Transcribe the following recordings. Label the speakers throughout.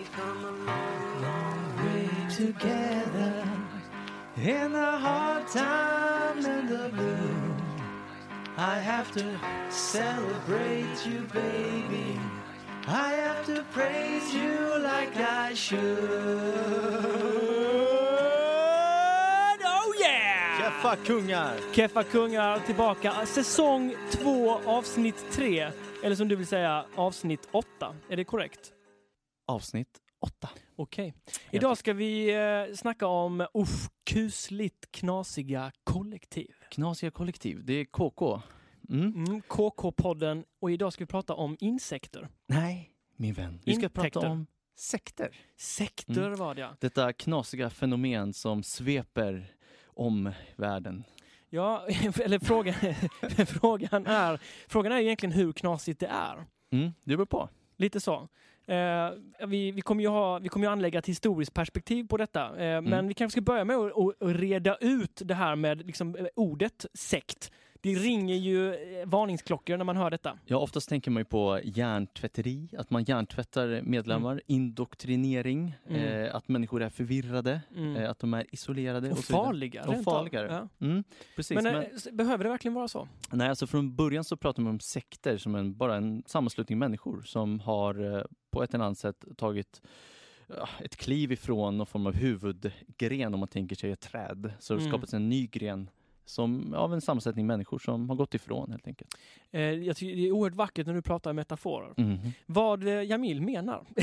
Speaker 1: We've come a long, long way together. In the hard times and the blue, I have to celebrate you, baby. I have to praise you like I should. Oh yeah!
Speaker 2: Keffa kungar!
Speaker 3: Keffa Kungar tillbaka. Säsong två, avsnitt tre. Eller som du vill säga, avsnitt åtta. Är det korrekt?
Speaker 2: Avsnitt åtta.
Speaker 3: Okej. Idag ska vi eh, snacka om uff, kusligt knasiga kollektiv.
Speaker 2: Knasiga kollektiv, det är KK. Mm.
Speaker 3: Mm, KK-podden och idag ska vi prata om insekter.
Speaker 2: Nej, min vän. Vi ska
Speaker 3: Intäkter.
Speaker 2: prata om sekter.
Speaker 3: Sekter
Speaker 2: Mm.
Speaker 3: var det ja.
Speaker 2: Detta knasiga fenomen som sveper om världen.
Speaker 3: Ja, eller frågan, frågan, är, frågan är egentligen hur knasigt det är.
Speaker 2: Mm, det beror på.
Speaker 3: Lite så. Eh, vi, vi, kommer ju ha, vi kommer ju anlägga ett historiskt perspektiv på detta. Eh, Men vi kanske ska börja med att, att, reda ut det här med liksom, eh, ordet sekt. Det ringer ju eh, varningsklockor när man hör detta.
Speaker 2: Ja, oftast tänker man ju på hjärntvätteri, att man hjärntvättar medlemmar, indoktrinering,
Speaker 3: Mm.
Speaker 2: eh, att människor är förvirrade,
Speaker 3: Mm.
Speaker 2: eh, att de är isolerade.
Speaker 3: Och
Speaker 2: vidare.
Speaker 3: farliga.
Speaker 2: Och farligare.
Speaker 3: Ja.
Speaker 2: Mm, precis.
Speaker 3: Men,
Speaker 2: Men,
Speaker 3: eh, s- behöver det verkligen vara så?
Speaker 2: nej, alltså från början så pratar man om sekter som en, bara en sammanslutning människor som har på ett eller annat sätt tagit ett kliv ifrån någon form av huvudgren om man tänker sig ett träd. Så det
Speaker 3: Mm.
Speaker 2: skapats en ny gren som, av en sammansättning människor som har gått ifrån helt enkelt.
Speaker 3: Eh, jag tycker det är oerhört vackert när du pratar metaforer.
Speaker 2: Mhm.
Speaker 3: Vad eh, Jamil menar.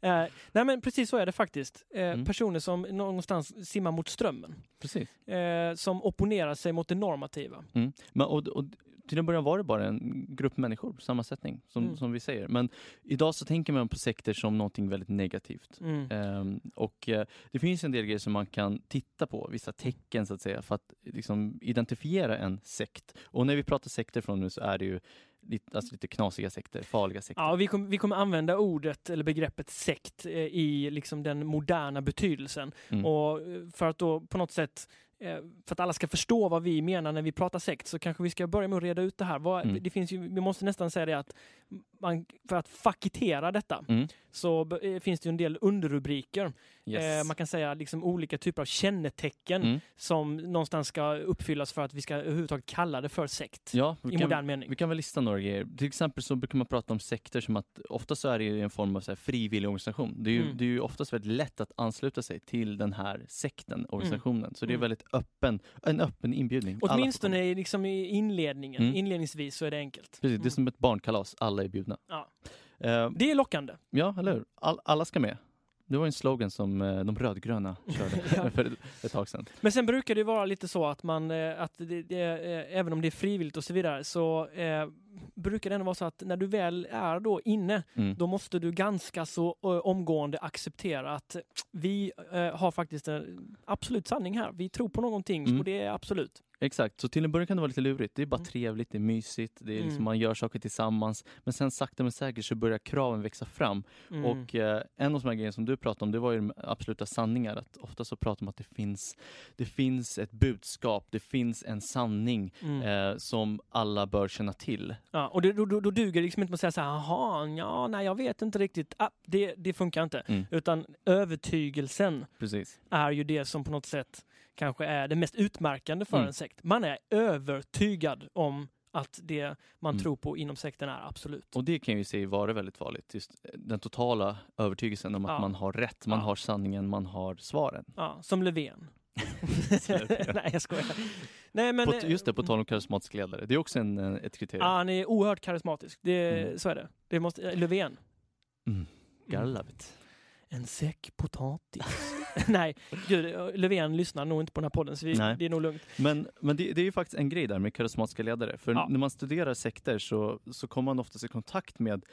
Speaker 3: eh, nej men precis så är det faktiskt. Eh,
Speaker 2: Mm.
Speaker 3: Personer som någonstans simmar mot strömmen.
Speaker 2: Precis.
Speaker 3: Eh, som opponerar sig mot det normativa.
Speaker 2: Mm. Men, och, och, till en början var det bara en grupp människor, sammansättning, som,
Speaker 3: Mm.
Speaker 2: som vi säger. Men idag så tänker man på sekter som någonting väldigt negativt.
Speaker 3: Mm.
Speaker 2: Ehm, och eh, det finns en del grejer som man kan titta på, vissa tecken så att säga, för att liksom, identifiera en sekt. Och när vi pratar sekter från nu så är det ju lite, alltså, lite knasiga sekter, farliga sekter.
Speaker 3: Ja, vi, kom, vi kommer använda ordet eller begreppet sekt eh, i liksom den moderna betydelsen.
Speaker 2: Mm.
Speaker 3: Och eh, för att då på något sätt för att alla ska förstå vad vi menar när vi pratar sekt så kanske vi ska börja med att reda ut det här. Vad,
Speaker 2: Mm.
Speaker 3: det finns ju, vi måste nästan säga det att man, för att fakitera detta
Speaker 2: Mm.
Speaker 3: så eh, finns det ju en del underrubriker.
Speaker 2: Yes.
Speaker 3: Eh, man kan säga liksom olika typer av kännetecken
Speaker 2: Mm.
Speaker 3: som någonstans ska uppfyllas för att vi ska överhuvudtaget kalla det för sekt.
Speaker 2: Ja,
Speaker 3: I
Speaker 2: kan,
Speaker 3: modern mening.
Speaker 2: vi kan väl lista några grejer. Till exempel så brukar man prata om sekter som att ofta så är det en form av så här frivillig organisation. Det är, ju,
Speaker 3: Mm.
Speaker 2: det är ju oftast väldigt lätt att ansluta sig till den här sekten, organisationen. Så det är
Speaker 3: Mm.
Speaker 2: väldigt öppen, en öppen inbjudning.
Speaker 3: Åtminstone liksom i inledningen.
Speaker 2: Mm.
Speaker 3: Inledningsvis så är det enkelt.
Speaker 2: Precis, det är
Speaker 3: Mm.
Speaker 2: som ett barnkalas, alla är bjudna.
Speaker 3: Ja.
Speaker 2: Eh,
Speaker 3: Det är lockande.
Speaker 2: ja, eller hur? All, alla ska med. Det var en slogan som eh, de rödgröna körde
Speaker 3: Ja.
Speaker 2: för ett, tag sedan.
Speaker 3: Men sen brukar det vara lite så att man, eh, att det, det, även om det är frivilligt och så vidare, så brukar det ändå vara så att när du väl är då inne,
Speaker 2: Mm.
Speaker 3: då måste du ganska så omgående acceptera att vi har faktiskt en absolut sanning här. Vi tror på någonting
Speaker 2: Mm.
Speaker 3: och det är absolut.
Speaker 2: Exakt, så till en början kan det vara lite lurigt. Det är bara
Speaker 3: Mm.
Speaker 2: trevligt, det är mysigt, det är liksom,
Speaker 3: Mm.
Speaker 2: man gör saker tillsammans. Men sen sakta men säkert så börjar kraven växa fram.
Speaker 3: Mm.
Speaker 2: Och eh, en av de här grejerna som du pratade om, det var ju absoluta sanningar. Att ofta så pratar man om att det finns, det finns ett budskap, det finns en sanning
Speaker 3: Mm.
Speaker 2: eh, som alla bör känna till.
Speaker 3: Ja, och då, då, då duger det liksom inte att säga så här, jaha, ja, nej, jag vet inte riktigt. Ah, det, det funkar inte.
Speaker 2: Mm.
Speaker 3: Utan övertygelsen
Speaker 2: Precis.
Speaker 3: är ju det som på något sätt kanske är det mest utmärkande för
Speaker 2: Mm.
Speaker 3: en sekt. Man är övertygad om att det man
Speaker 2: Mm.
Speaker 3: tror på inom sekten är absolut.
Speaker 2: Och det kan ju se vara väldigt farligt. Just eh, den totala övertygelsen om att
Speaker 3: Ja.
Speaker 2: man har rätt, man
Speaker 3: Ja.
Speaker 2: har sanningen, man har svaren.
Speaker 3: Ja, som Löfven. Nej, jag skojar. Nej, men,
Speaker 2: på,
Speaker 3: eh,
Speaker 2: just det, på tal om karismatisk ledare. Det är också en, eh, ett kriterium.
Speaker 3: Ja, han är oerhört karismatisk. Det,
Speaker 2: Mm.
Speaker 3: Så är det. det måste, eh, Löfven.
Speaker 2: Mm. Gotta love it.
Speaker 3: En säck potatis. nej, gud, Löfven lyssnar nog inte på den här podden så vi, det är nog lugnt.
Speaker 2: Men, men det, det är ju faktiskt en grej där med karismatiska ledare. För
Speaker 3: Ja.
Speaker 2: när man studerar sekter så, så kommer man oftast i kontakt med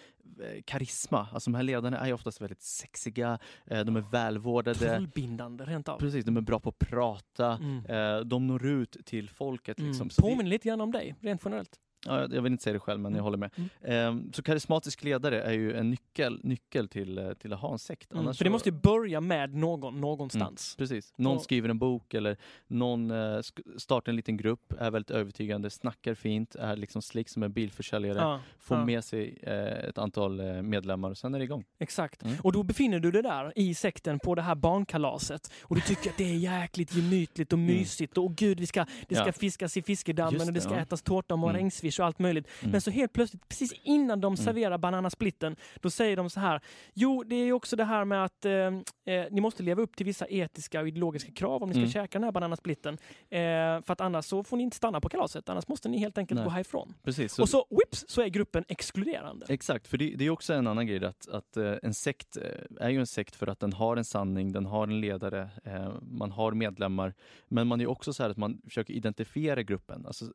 Speaker 2: eh, karisma. Alltså de här ledarna är ju oftast väldigt sexiga, eh, de är välvårdade.
Speaker 3: Trollbindande rent av.
Speaker 2: Precis, de är bra på att prata.
Speaker 3: Mm.
Speaker 2: Eh, de når ut till folket.
Speaker 3: Mm.
Speaker 2: Liksom. Det-
Speaker 3: Påminner lite grann om dig, rent generellt.
Speaker 2: Ja, jag vill inte säga det själv, men jag håller med.
Speaker 3: Mm.
Speaker 2: Ehm, så karismatisk ledare är ju en nyckel, nyckel till, eh, till att ha en sekt.
Speaker 3: Mm. För det måste ju börja med någon någonstans.
Speaker 2: Precis. Någon
Speaker 3: Och-
Speaker 2: skriver en bok eller någon eh, startar en liten grupp, är väldigt övertygande, snackar fint, är liksom slick som en bilförsäljare,
Speaker 3: Ja,
Speaker 2: får
Speaker 3: ja.
Speaker 2: med sig eh, ett antal medlemmar och sen är det igång.
Speaker 3: Exakt.
Speaker 2: Mm.
Speaker 3: Och då befinner du dig där i sekten på det här barnkalaset och du tycker att det är jäkligt gemytligt och mysigt och gud, vi ska, det ska
Speaker 2: Mm. Ja.
Speaker 3: fiskas i fiskedammen
Speaker 2: Just
Speaker 3: och det
Speaker 2: det,
Speaker 3: ska ätas tårta och
Speaker 2: Mm.
Speaker 3: marängsviss och allt möjligt.
Speaker 2: Mm.
Speaker 3: Men så helt plötsligt, precis innan de serverar bananasplitten, då säger de så här. Jo, det är också det här med att eh, eh, ni måste leva upp till vissa etiska och ideologiska krav om ni ska
Speaker 2: Mm.
Speaker 3: käka den här bananasplitten. Eh, för att annars så får ni inte stanna på kalaset, annars måste ni helt enkelt
Speaker 2: Nej.
Speaker 3: gå härifrån.
Speaker 2: Precis. Så
Speaker 3: Och så, whips, så är gruppen exkluderande.
Speaker 2: Exakt, för det, det är också en annan grej att, att eh, en sekt eh, är ju en sekt för att den har en sanning, den har en ledare, eh, man har medlemmar. Men man är också så här att man försöker identifiera gruppen. Alltså,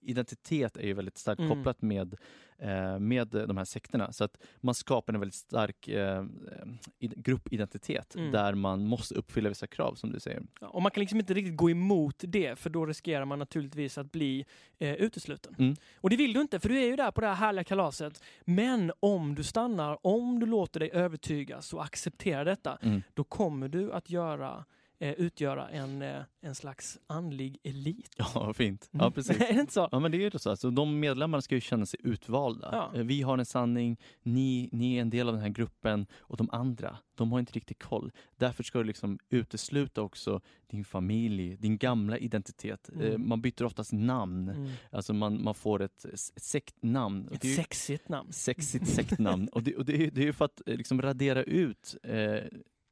Speaker 2: identitet är ju väldigt starkt
Speaker 3: Mm.
Speaker 2: kopplat med, eh, med de här sekterna. Så att man skapar en väldigt stark eh, id- gruppidentitet
Speaker 3: Mm.
Speaker 2: där man måste uppfylla vissa krav som du säger.
Speaker 3: Ja, och man kan liksom inte riktigt gå emot det för då riskerar man naturligtvis att bli eh, utesluten.
Speaker 2: Mm.
Speaker 3: Och det vill du inte för du är ju där på det här härliga kalaset. Men om du stannar, om du låter dig övertygas och accepterar detta,
Speaker 2: Mm.
Speaker 3: då kommer du att göra, eh, utgöra en, eh, en slags andlig elit.
Speaker 2: Ja, fint. Ja,
Speaker 3: Mm.
Speaker 2: precis.
Speaker 3: är det inte så?
Speaker 2: Ja men det är ju så. Alltså, de medlemmarna ska ju känna sig utvalda.
Speaker 3: Ja.
Speaker 2: Eh, Vi har en sanning, ni, ni är en del av den här gruppen och de andra, de har inte riktigt koll. Därför ska du liksom utesluta också din familj, din gamla identitet. Eh,
Speaker 3: Mm.
Speaker 2: Man byter oftast namn.
Speaker 3: Mm.
Speaker 2: Alltså man, man får ett, ett sektnamn.
Speaker 3: Ett
Speaker 2: ju-
Speaker 3: sexigt namn.
Speaker 2: sexigt sektnamn. och det, och det, är, det är ju för att eh, liksom radera ut eh,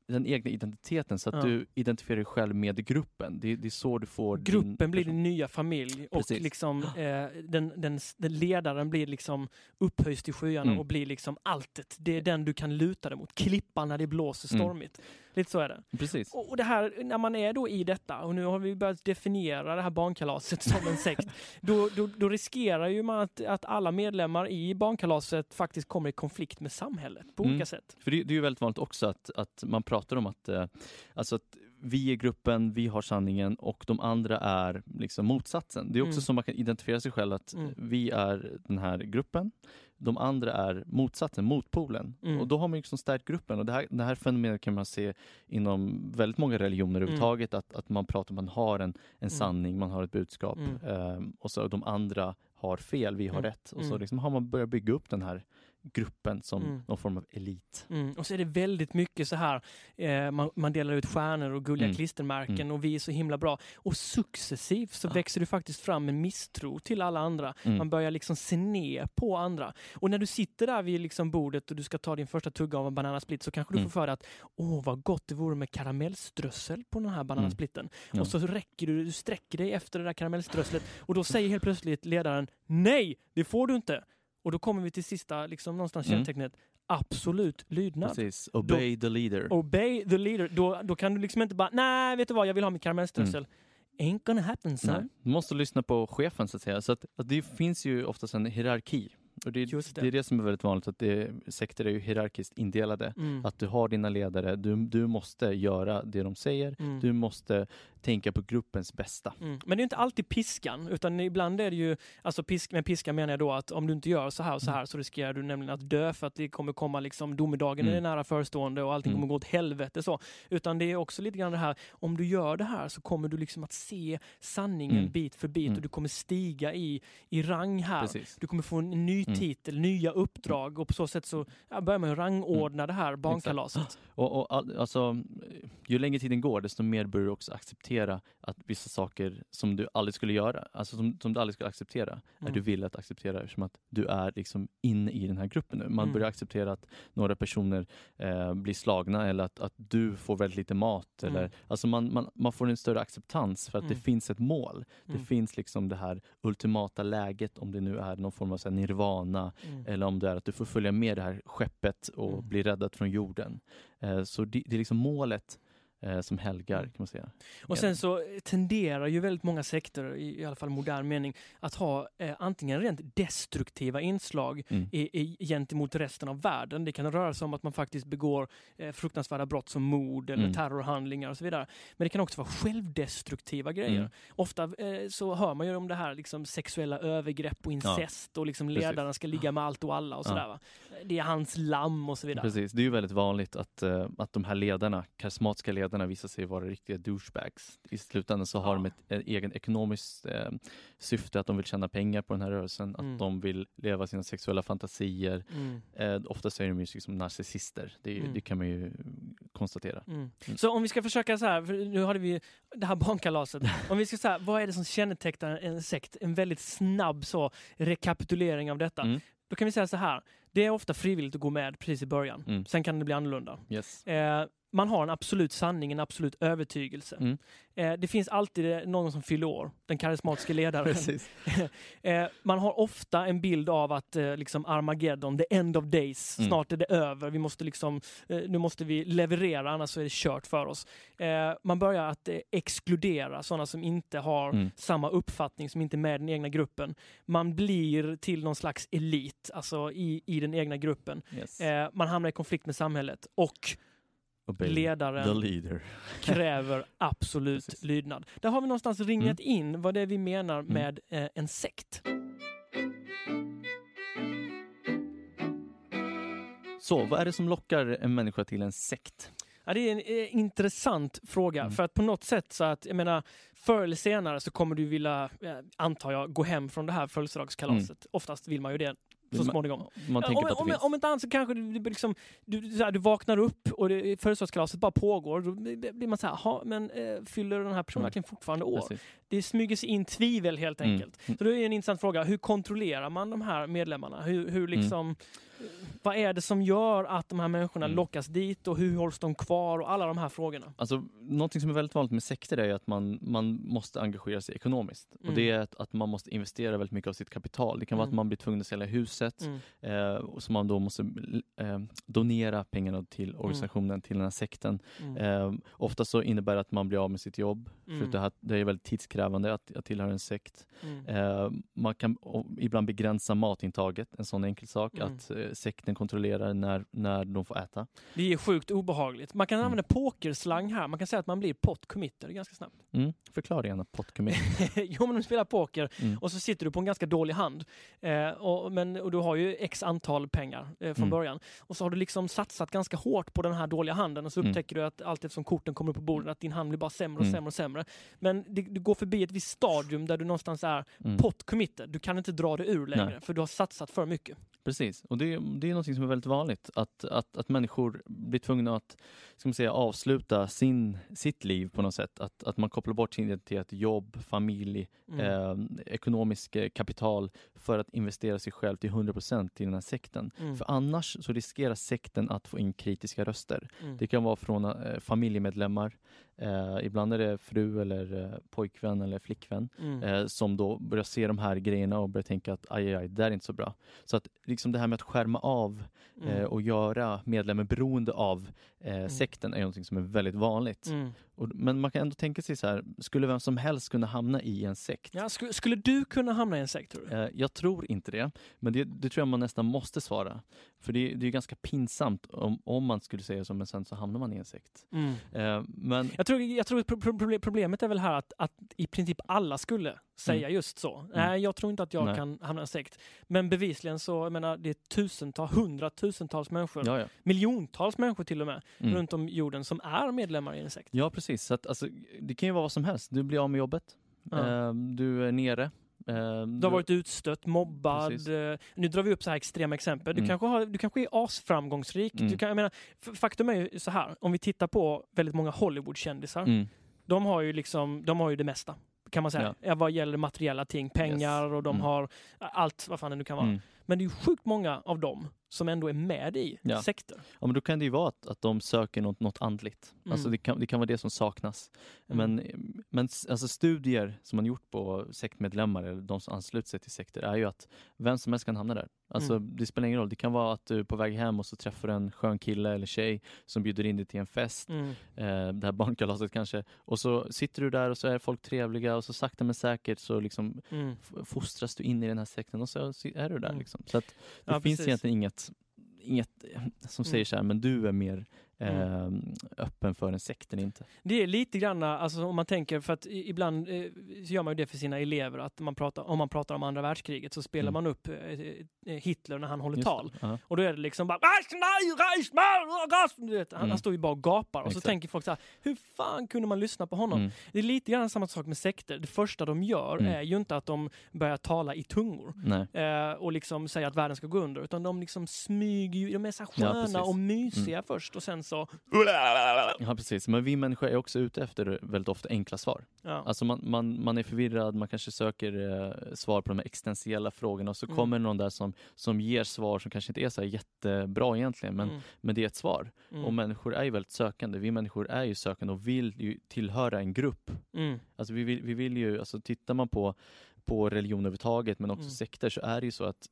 Speaker 2: den egna identiteten så att
Speaker 3: Ja.
Speaker 2: du identifierar dig själv med gruppen. Det, det är så du får din
Speaker 3: Gruppen blir
Speaker 2: person.
Speaker 3: din nya familj och
Speaker 2: Precis.
Speaker 3: liksom, eh, den, den, den ledaren blir liksom upphöjs till skyarna
Speaker 2: Mm.
Speaker 3: och blir liksom alltet. Det är den du kan luta dig mot. Klippan när det blåser
Speaker 2: Mm.
Speaker 3: Lite så är det.
Speaker 2: Precis.
Speaker 3: Och och det här, när man är då i detta, och nu har vi börjat definiera det här barnkalaset som en sekt, då, då, då riskerar ju man att, att alla medlemmar i barnkalaset faktiskt kommer i konflikt med samhället på
Speaker 2: Mm.
Speaker 3: olika sätt.
Speaker 2: För det, det är ju väldigt vanligt också att, att man pratar om att, eh, alltså att vi är gruppen, vi har sanningen och de andra är liksom motsatsen. Det är också
Speaker 3: Mm.
Speaker 2: så man kan identifiera sig själv att
Speaker 3: Mm.
Speaker 2: vi är den här gruppen, de andra är motsatsen, motpolen.
Speaker 3: Mm.
Speaker 2: Och då har man liksom stärkt gruppen och det här, det här fenomenet kan man se inom väldigt många religioner överhuvudtaget, att, att man pratar om man har en, en sanning, man har ett budskap
Speaker 3: Mm.
Speaker 2: ehm, och så de andra har fel, vi har
Speaker 3: Mm.
Speaker 2: rätt. Och så
Speaker 3: Mm.
Speaker 2: liksom har man börjat bygga upp den här gruppen som
Speaker 3: Mm.
Speaker 2: någon form av elit.
Speaker 3: Mm. Och så är det väldigt mycket så här, eh, man, man delar ut stjärnor och gulliga
Speaker 2: Mm.
Speaker 3: klistermärken
Speaker 2: Mm.
Speaker 3: och vi är så himla bra. Och successivt så
Speaker 2: Ja.
Speaker 3: växer det faktiskt fram en misstro till alla andra.
Speaker 2: Mm.
Speaker 3: Man börjar liksom se ner på andra. Och när du sitter där vid liksom bordet och du ska ta din första tugga av en bananasplit så kanske du
Speaker 2: Mm.
Speaker 3: får för dig att åh vad gott det vore med karamellströssel på den här bananasplitten.
Speaker 2: Ja.
Speaker 3: Och så räcker du, du sträcker dig efter det där karamellströsslet och då säger helt plötsligt ledaren nej, det får du inte. Och då kommer vi till sista, liksom någonstans
Speaker 2: Mm.
Speaker 3: kännetecknet, absolut lydnad.
Speaker 2: Precis, obey the leader.
Speaker 3: Obey the leader. Då, då kan du liksom inte bara, nej vet du vad, jag vill ha min karamellströssel. Ain't gonna happen son.
Speaker 2: Mm. Nej, du måste lyssna på chefen så att säga. Så att, att det finns ju oftast en hierarki. Och det,
Speaker 3: det.
Speaker 2: det är det som är väldigt vanligt, att det, sekter är ju hierarkiskt indelade.
Speaker 3: Mm.
Speaker 2: Att du har dina ledare, du, du måste göra det de säger,
Speaker 3: Mm.
Speaker 2: du måste tänka på gruppens bästa.
Speaker 3: Mm. Men det är inte alltid piskan, utan ibland är det ju, alltså pisk, med piska menar jag då att om du inte gör så här och så här så riskerar du nämligen att dö för att det kommer komma liksom domedagen
Speaker 2: Mm.
Speaker 3: är nära förestående och allting
Speaker 2: Mm.
Speaker 3: kommer gå åt helvete så. Utan det är också lite grann det här, om du gör det här så kommer du liksom att se sanningen
Speaker 2: Mm.
Speaker 3: bit för bit
Speaker 2: Mm.
Speaker 3: och du kommer stiga i, i rang här.
Speaker 2: Precis.
Speaker 3: Du kommer få en ny
Speaker 2: Mm.
Speaker 3: titel, nya uppdrag och på så sätt så ja, börjar man rangordna
Speaker 2: Mm.
Speaker 3: det här barnkalaset.
Speaker 2: Och, och all, alltså, ju längre tiden går, desto mer börjar du också acceptera att vissa saker som du aldrig skulle göra, alltså som, som du aldrig skulle acceptera, är
Speaker 3: Mm.
Speaker 2: du vill att acceptera eftersom att du är liksom inne i den här gruppen nu. Man
Speaker 3: Mm.
Speaker 2: börjar acceptera att några personer eh, blir slagna eller att, att du får väldigt lite mat. Eller,
Speaker 3: Mm.
Speaker 2: alltså man, man, man får en större acceptans för att
Speaker 3: Mm.
Speaker 2: det finns ett mål. Det
Speaker 3: Mm.
Speaker 2: finns liksom det här ultimata läget, om det nu är någon form av så nirvana
Speaker 3: Mm.
Speaker 2: eller om det är att du får följa med det här skeppet och
Speaker 3: Mm.
Speaker 2: bli räddad från jorden. Eh, så det, det är liksom målet eh, som helgar
Speaker 3: Mm.
Speaker 2: kan man säga.
Speaker 3: Och sen så tenderar ju väldigt många sekter, i, i alla fall modern mening, att ha eh, antingen rent destruktiva inslag
Speaker 2: Mm.
Speaker 3: i, i, gentemot resten av världen. Det kan röra sig om att man faktiskt begår eh, fruktansvärda brott som mord eller
Speaker 2: Mm.
Speaker 3: terrorhandlingar och så vidare. Men det kan också vara självdestruktiva grejer.
Speaker 2: Mm.
Speaker 3: Ofta eh, så hör man ju om det här liksom, sexuella övergrepp och incest och liksom
Speaker 2: precis.
Speaker 3: ledaren ska ligga med allt och alla och
Speaker 2: Ja.
Speaker 3: sådär. Va? Det är hans lamm och så vidare.
Speaker 2: Precis, det är ju väldigt vanligt att, eh, att de här ledarna, karismatiska ledarna visar sig vara riktiga douchebags. I slutändan så har de ett, ett egen ekonomiskt eh, syfte, att de vill tjäna pengar på den här rörelsen,
Speaker 3: Mm.
Speaker 2: att de vill leva sina sexuella fantasier.
Speaker 3: Mm.
Speaker 2: Eh, oftast är de ju liksom narcissister, det,
Speaker 3: Mm.
Speaker 2: det kan man ju konstatera.
Speaker 3: Mm.
Speaker 2: Mm.
Speaker 3: Så om vi ska försöka så här, för nu hade vi det här barnkalaset. om vi ska säga, vad är det som kännetecknar en sekt? En väldigt snabb så rekapitulering av detta.
Speaker 2: Mm.
Speaker 3: Då kan vi säga så här, det är ofta frivilligt att gå med precis i början.
Speaker 2: Mm.
Speaker 3: Sen kan det bli annorlunda.
Speaker 2: Yes.
Speaker 3: Eh, man har en absolut sanning, en absolut övertygelse.
Speaker 2: Mm.
Speaker 3: Eh, det finns alltid någon som fyller år, den karismatiska ledaren. Eh, man har ofta en bild av att eh, liksom Armageddon, the end of days,
Speaker 2: Mm.
Speaker 3: snart är det över. Vi måste liksom, eh, nu måste vi leverera, annars är det kört för oss. Eh, man börjar att eh, exkludera sådana som inte har
Speaker 2: Mm.
Speaker 3: samma uppfattning, som inte är med i den egna gruppen. Man blir till någon slags elit, alltså i, i den egna gruppen.
Speaker 2: Yes.
Speaker 3: Eh, man hamnar i konflikt med samhället och
Speaker 2: Obey
Speaker 3: ledaren kräver absolut
Speaker 2: Precis.
Speaker 3: lydnad. Där har vi någonstans ringat in vad det är vi menar
Speaker 2: Mm.
Speaker 3: med eh, en sekt.
Speaker 2: Så, vad är det som lockar en människa till en sekt?
Speaker 3: Ja, det är en eh, intressant fråga.
Speaker 2: Mm.
Speaker 3: För att på något sätt så att, jag menar, förr eller senare så kommer du vilja, eh, antar jag, gå hem från det här födelsedagskalaset. Oftast vill man ju det så
Speaker 2: Man-
Speaker 3: småningom.
Speaker 2: Man tänker
Speaker 3: om, om, om inte annat så kanske du, du, liksom, du, här, du vaknar upp och födelsedagskalaset bara pågår. Då blir man så här, "Jaha, men eh, fyller den här personen
Speaker 2: Mm.
Speaker 3: verkligen fortfarande år?
Speaker 2: Precis.
Speaker 3: Det smyger sig in tvivel helt
Speaker 2: Mm.
Speaker 3: enkelt.
Speaker 2: Mm.
Speaker 3: Så det är en intressant fråga. Hur kontrollerar man de här medlemmarna? Hur, hur liksom, Vad är det som gör att de här människorna
Speaker 2: Mm.
Speaker 3: lockas dit och hur hålls de kvar och alla de här frågorna?
Speaker 2: Alltså, någonting som är väldigt vanligt med sekter är att man, man måste engagera sig ekonomiskt.
Speaker 3: Mm.
Speaker 2: Och det är att, att man måste investera väldigt mycket av sitt kapital. Det kan vara
Speaker 3: Mm.
Speaker 2: att man blir tvungen att sälja huset,
Speaker 3: Mm.
Speaker 2: eh, och så man då måste eh, donera pengarna till organisationen, till den här sekten.
Speaker 3: Mm.
Speaker 2: Eh, ofta så innebär det att man blir av med sitt jobb,
Speaker 3: Mm.
Speaker 2: för det, här, det är väldigt tidskrävande att, att tillhöra en sekt.
Speaker 3: Mm.
Speaker 2: Eh, man kan ibland begränsa matintaget, en sån enkel sak,
Speaker 3: Mm.
Speaker 2: att eh, sekten kontrollerar när, när de får äta.
Speaker 3: Det är sjukt obehagligt. Man kan
Speaker 2: Mm.
Speaker 3: använda pokerslang här. Man kan säga att man blir pot committer ganska snabbt.
Speaker 2: Mm. Förklara gärna potcommit.
Speaker 3: jo, men du spelar poker
Speaker 2: Mm.
Speaker 3: och så sitter du på en ganska dålig hand. Eh, och, men, och du har ju x antal pengar eh, från
Speaker 2: Mm.
Speaker 3: början. Och så har du liksom satsat ganska hårt på den här dåliga handen och så
Speaker 2: Mm.
Speaker 3: upptäcker du att allt eftersom korten kommer upp på bordet att din hand blir bara sämre och
Speaker 2: Mm.
Speaker 3: sämre och sämre. Men det, du går förbi ett visst stadium där du någonstans är pot committed. Du kan inte dra det ur längre
Speaker 2: Nej.
Speaker 3: för du har satsat för mycket.
Speaker 2: Precis, och det, det är något som är väldigt vanligt. Att, att, att människor blir tvungna att ska man säga, avsluta sin, sitt liv på något sätt. Att, att man kopplar bort sin identitet, jobb, familj,
Speaker 3: Mm.
Speaker 2: eh, ekonomisk kapital för att investera sig själv till 100% i den här sekten.
Speaker 3: Mm.
Speaker 2: För annars så riskerar sekten att få in kritiska röster.
Speaker 3: Mm.
Speaker 2: Det kan vara från eh, familjemedlemmar, eh, ibland är det fru eller eh, pojkvän eller flickvän
Speaker 3: Mm.
Speaker 2: eh, som då börjar se de här grejerna och börjar tänka att aj, aj, aj, det där är inte så bra. Så att liksom det här med att skärma av eh,
Speaker 3: Mm.
Speaker 2: och göra medlemmen beroende av eh, sekten är någonting som är väldigt vanligt.
Speaker 3: Mm.
Speaker 2: Och, men man kan ändå tänka sig så här, skulle vem som helst kunna hamna i en sekt?
Speaker 3: Ja, skulle, skulle du kunna hamna i en sekt tror du?
Speaker 2: Eh, jag tror inte det, men det, det tror jag man nästan måste svara. För det, det är ganska pinsamt om, om man skulle säga så, men sen så hamnar man i en sekt.
Speaker 3: Mm.
Speaker 2: Eh, men
Speaker 3: Jag tror, jag tror pro- proble- problemet är väl här att, att i princip alla skulle säga just så. Nej, jag tror inte att jag
Speaker 2: Mm. Nej.
Speaker 3: kan hamna i en sekt. Men bevisligen så, jag menar, det är tusentals, hundratusentals människor,
Speaker 2: ja, ja.
Speaker 3: miljontals människor till och med,
Speaker 2: Mm.
Speaker 3: runt om jorden som är medlemmar i en sekt.
Speaker 2: Ja, precis. Så att, alltså, det kan ju vara vad som helst. Du blir av med jobbet.
Speaker 3: Ja.
Speaker 2: Eh, du är nere. Eh,
Speaker 3: Du har varit utstött, mobbad.
Speaker 2: Precis.
Speaker 3: eh, Nu drar vi upp så här extrema exempel. Du,
Speaker 2: Mm.
Speaker 3: kanske, har, du kanske är asframgångsrik.
Speaker 2: Mm.
Speaker 3: Du kan, jag menar, faktum är ju så här, om vi tittar på väldigt många Hollywoodkändisar.
Speaker 2: Mm.
Speaker 3: De har ju liksom, de har ju det mesta. Kan man säga. Ja. Vad gäller materiella ting, pengar och de
Speaker 2: Mm.
Speaker 3: har allt vad fan det nu kan vara.
Speaker 2: Mm.
Speaker 3: Men det är ju sjukt många av dem som ändå är med i
Speaker 2: Ja.
Speaker 3: sekter.
Speaker 2: Ja, men då kan det ju vara att, att de söker något, något andligt.
Speaker 3: Mm.
Speaker 2: Alltså det kan, det kan vara det som saknas.
Speaker 3: Mm.
Speaker 2: Men, men alltså studier som man gjort på sektmedlemmar eller de som ansluter sig till sekter är ju att vem som helst kan hamna där. Alltså
Speaker 3: Mm.
Speaker 2: det spelar ingen roll. Det kan vara att du är på väg hem och så träffar du en skön kille eller tjej som bjuder in dig till en fest.
Speaker 3: Mm.
Speaker 2: Eh, det här barnkalaset kanske. Och så sitter du där och så är folk trevliga och så sakta men säkert så liksom
Speaker 3: Mm.
Speaker 2: fostras du in i den här sekten och så är du där.
Speaker 3: Mm.
Speaker 2: Liksom. Så att det
Speaker 3: Ja,
Speaker 2: finns
Speaker 3: precis.
Speaker 2: egentligen inget, inget som säger
Speaker 3: Mm.
Speaker 2: så här, men du är mer
Speaker 3: Mm.
Speaker 2: öppen för en sekt eller inte.
Speaker 3: Det är lite grann, alltså om man tänker, för att ibland eh, så gör man ju det för sina elever, att man pratar, om man pratar om andra världskriget så spelar
Speaker 2: Mm.
Speaker 3: man upp eh, eh, Hitler när han håller
Speaker 2: Just
Speaker 3: tal.
Speaker 2: det. Ja.
Speaker 3: Och då är det liksom bara vet, han,
Speaker 2: Mm.
Speaker 3: han står ju bara och gapar och så
Speaker 2: Exakt.
Speaker 3: tänker folk så här, hur fan kunde man lyssna på honom?
Speaker 2: Mm.
Speaker 3: Det är lite grann samma sak med sekter. Det första de gör
Speaker 2: Mm.
Speaker 3: är ju inte att de börjar tala i tungor. Eh, och liksom säga att världen ska gå under. Utan de liksom smyger ju, de är så här
Speaker 2: Ja,
Speaker 3: sköna.
Speaker 2: Mm.
Speaker 3: och mysiga först och sen så...
Speaker 2: Ja precis, men vi människor är också ute efter väldigt ofta enkla svar.
Speaker 3: Ja.
Speaker 2: Alltså man, man, man är förvirrad, man kanske söker eh, svar på de här existentiella frågorna och så
Speaker 3: Mm.
Speaker 2: kommer någon där som, som ger svar som kanske inte är så jättebra egentligen, men,
Speaker 3: Mm,
Speaker 2: men det är ett svar.
Speaker 3: mm,
Speaker 2: Och människor är ju väldigt sökande, vi människor är ju sökande och vill ju tillhöra en grupp.
Speaker 3: mm,
Speaker 2: Alltså vi vill, vi vill ju, alltså tittar man på, på religion överhuvudtaget men också
Speaker 3: Mm.
Speaker 2: sekter så är det ju så att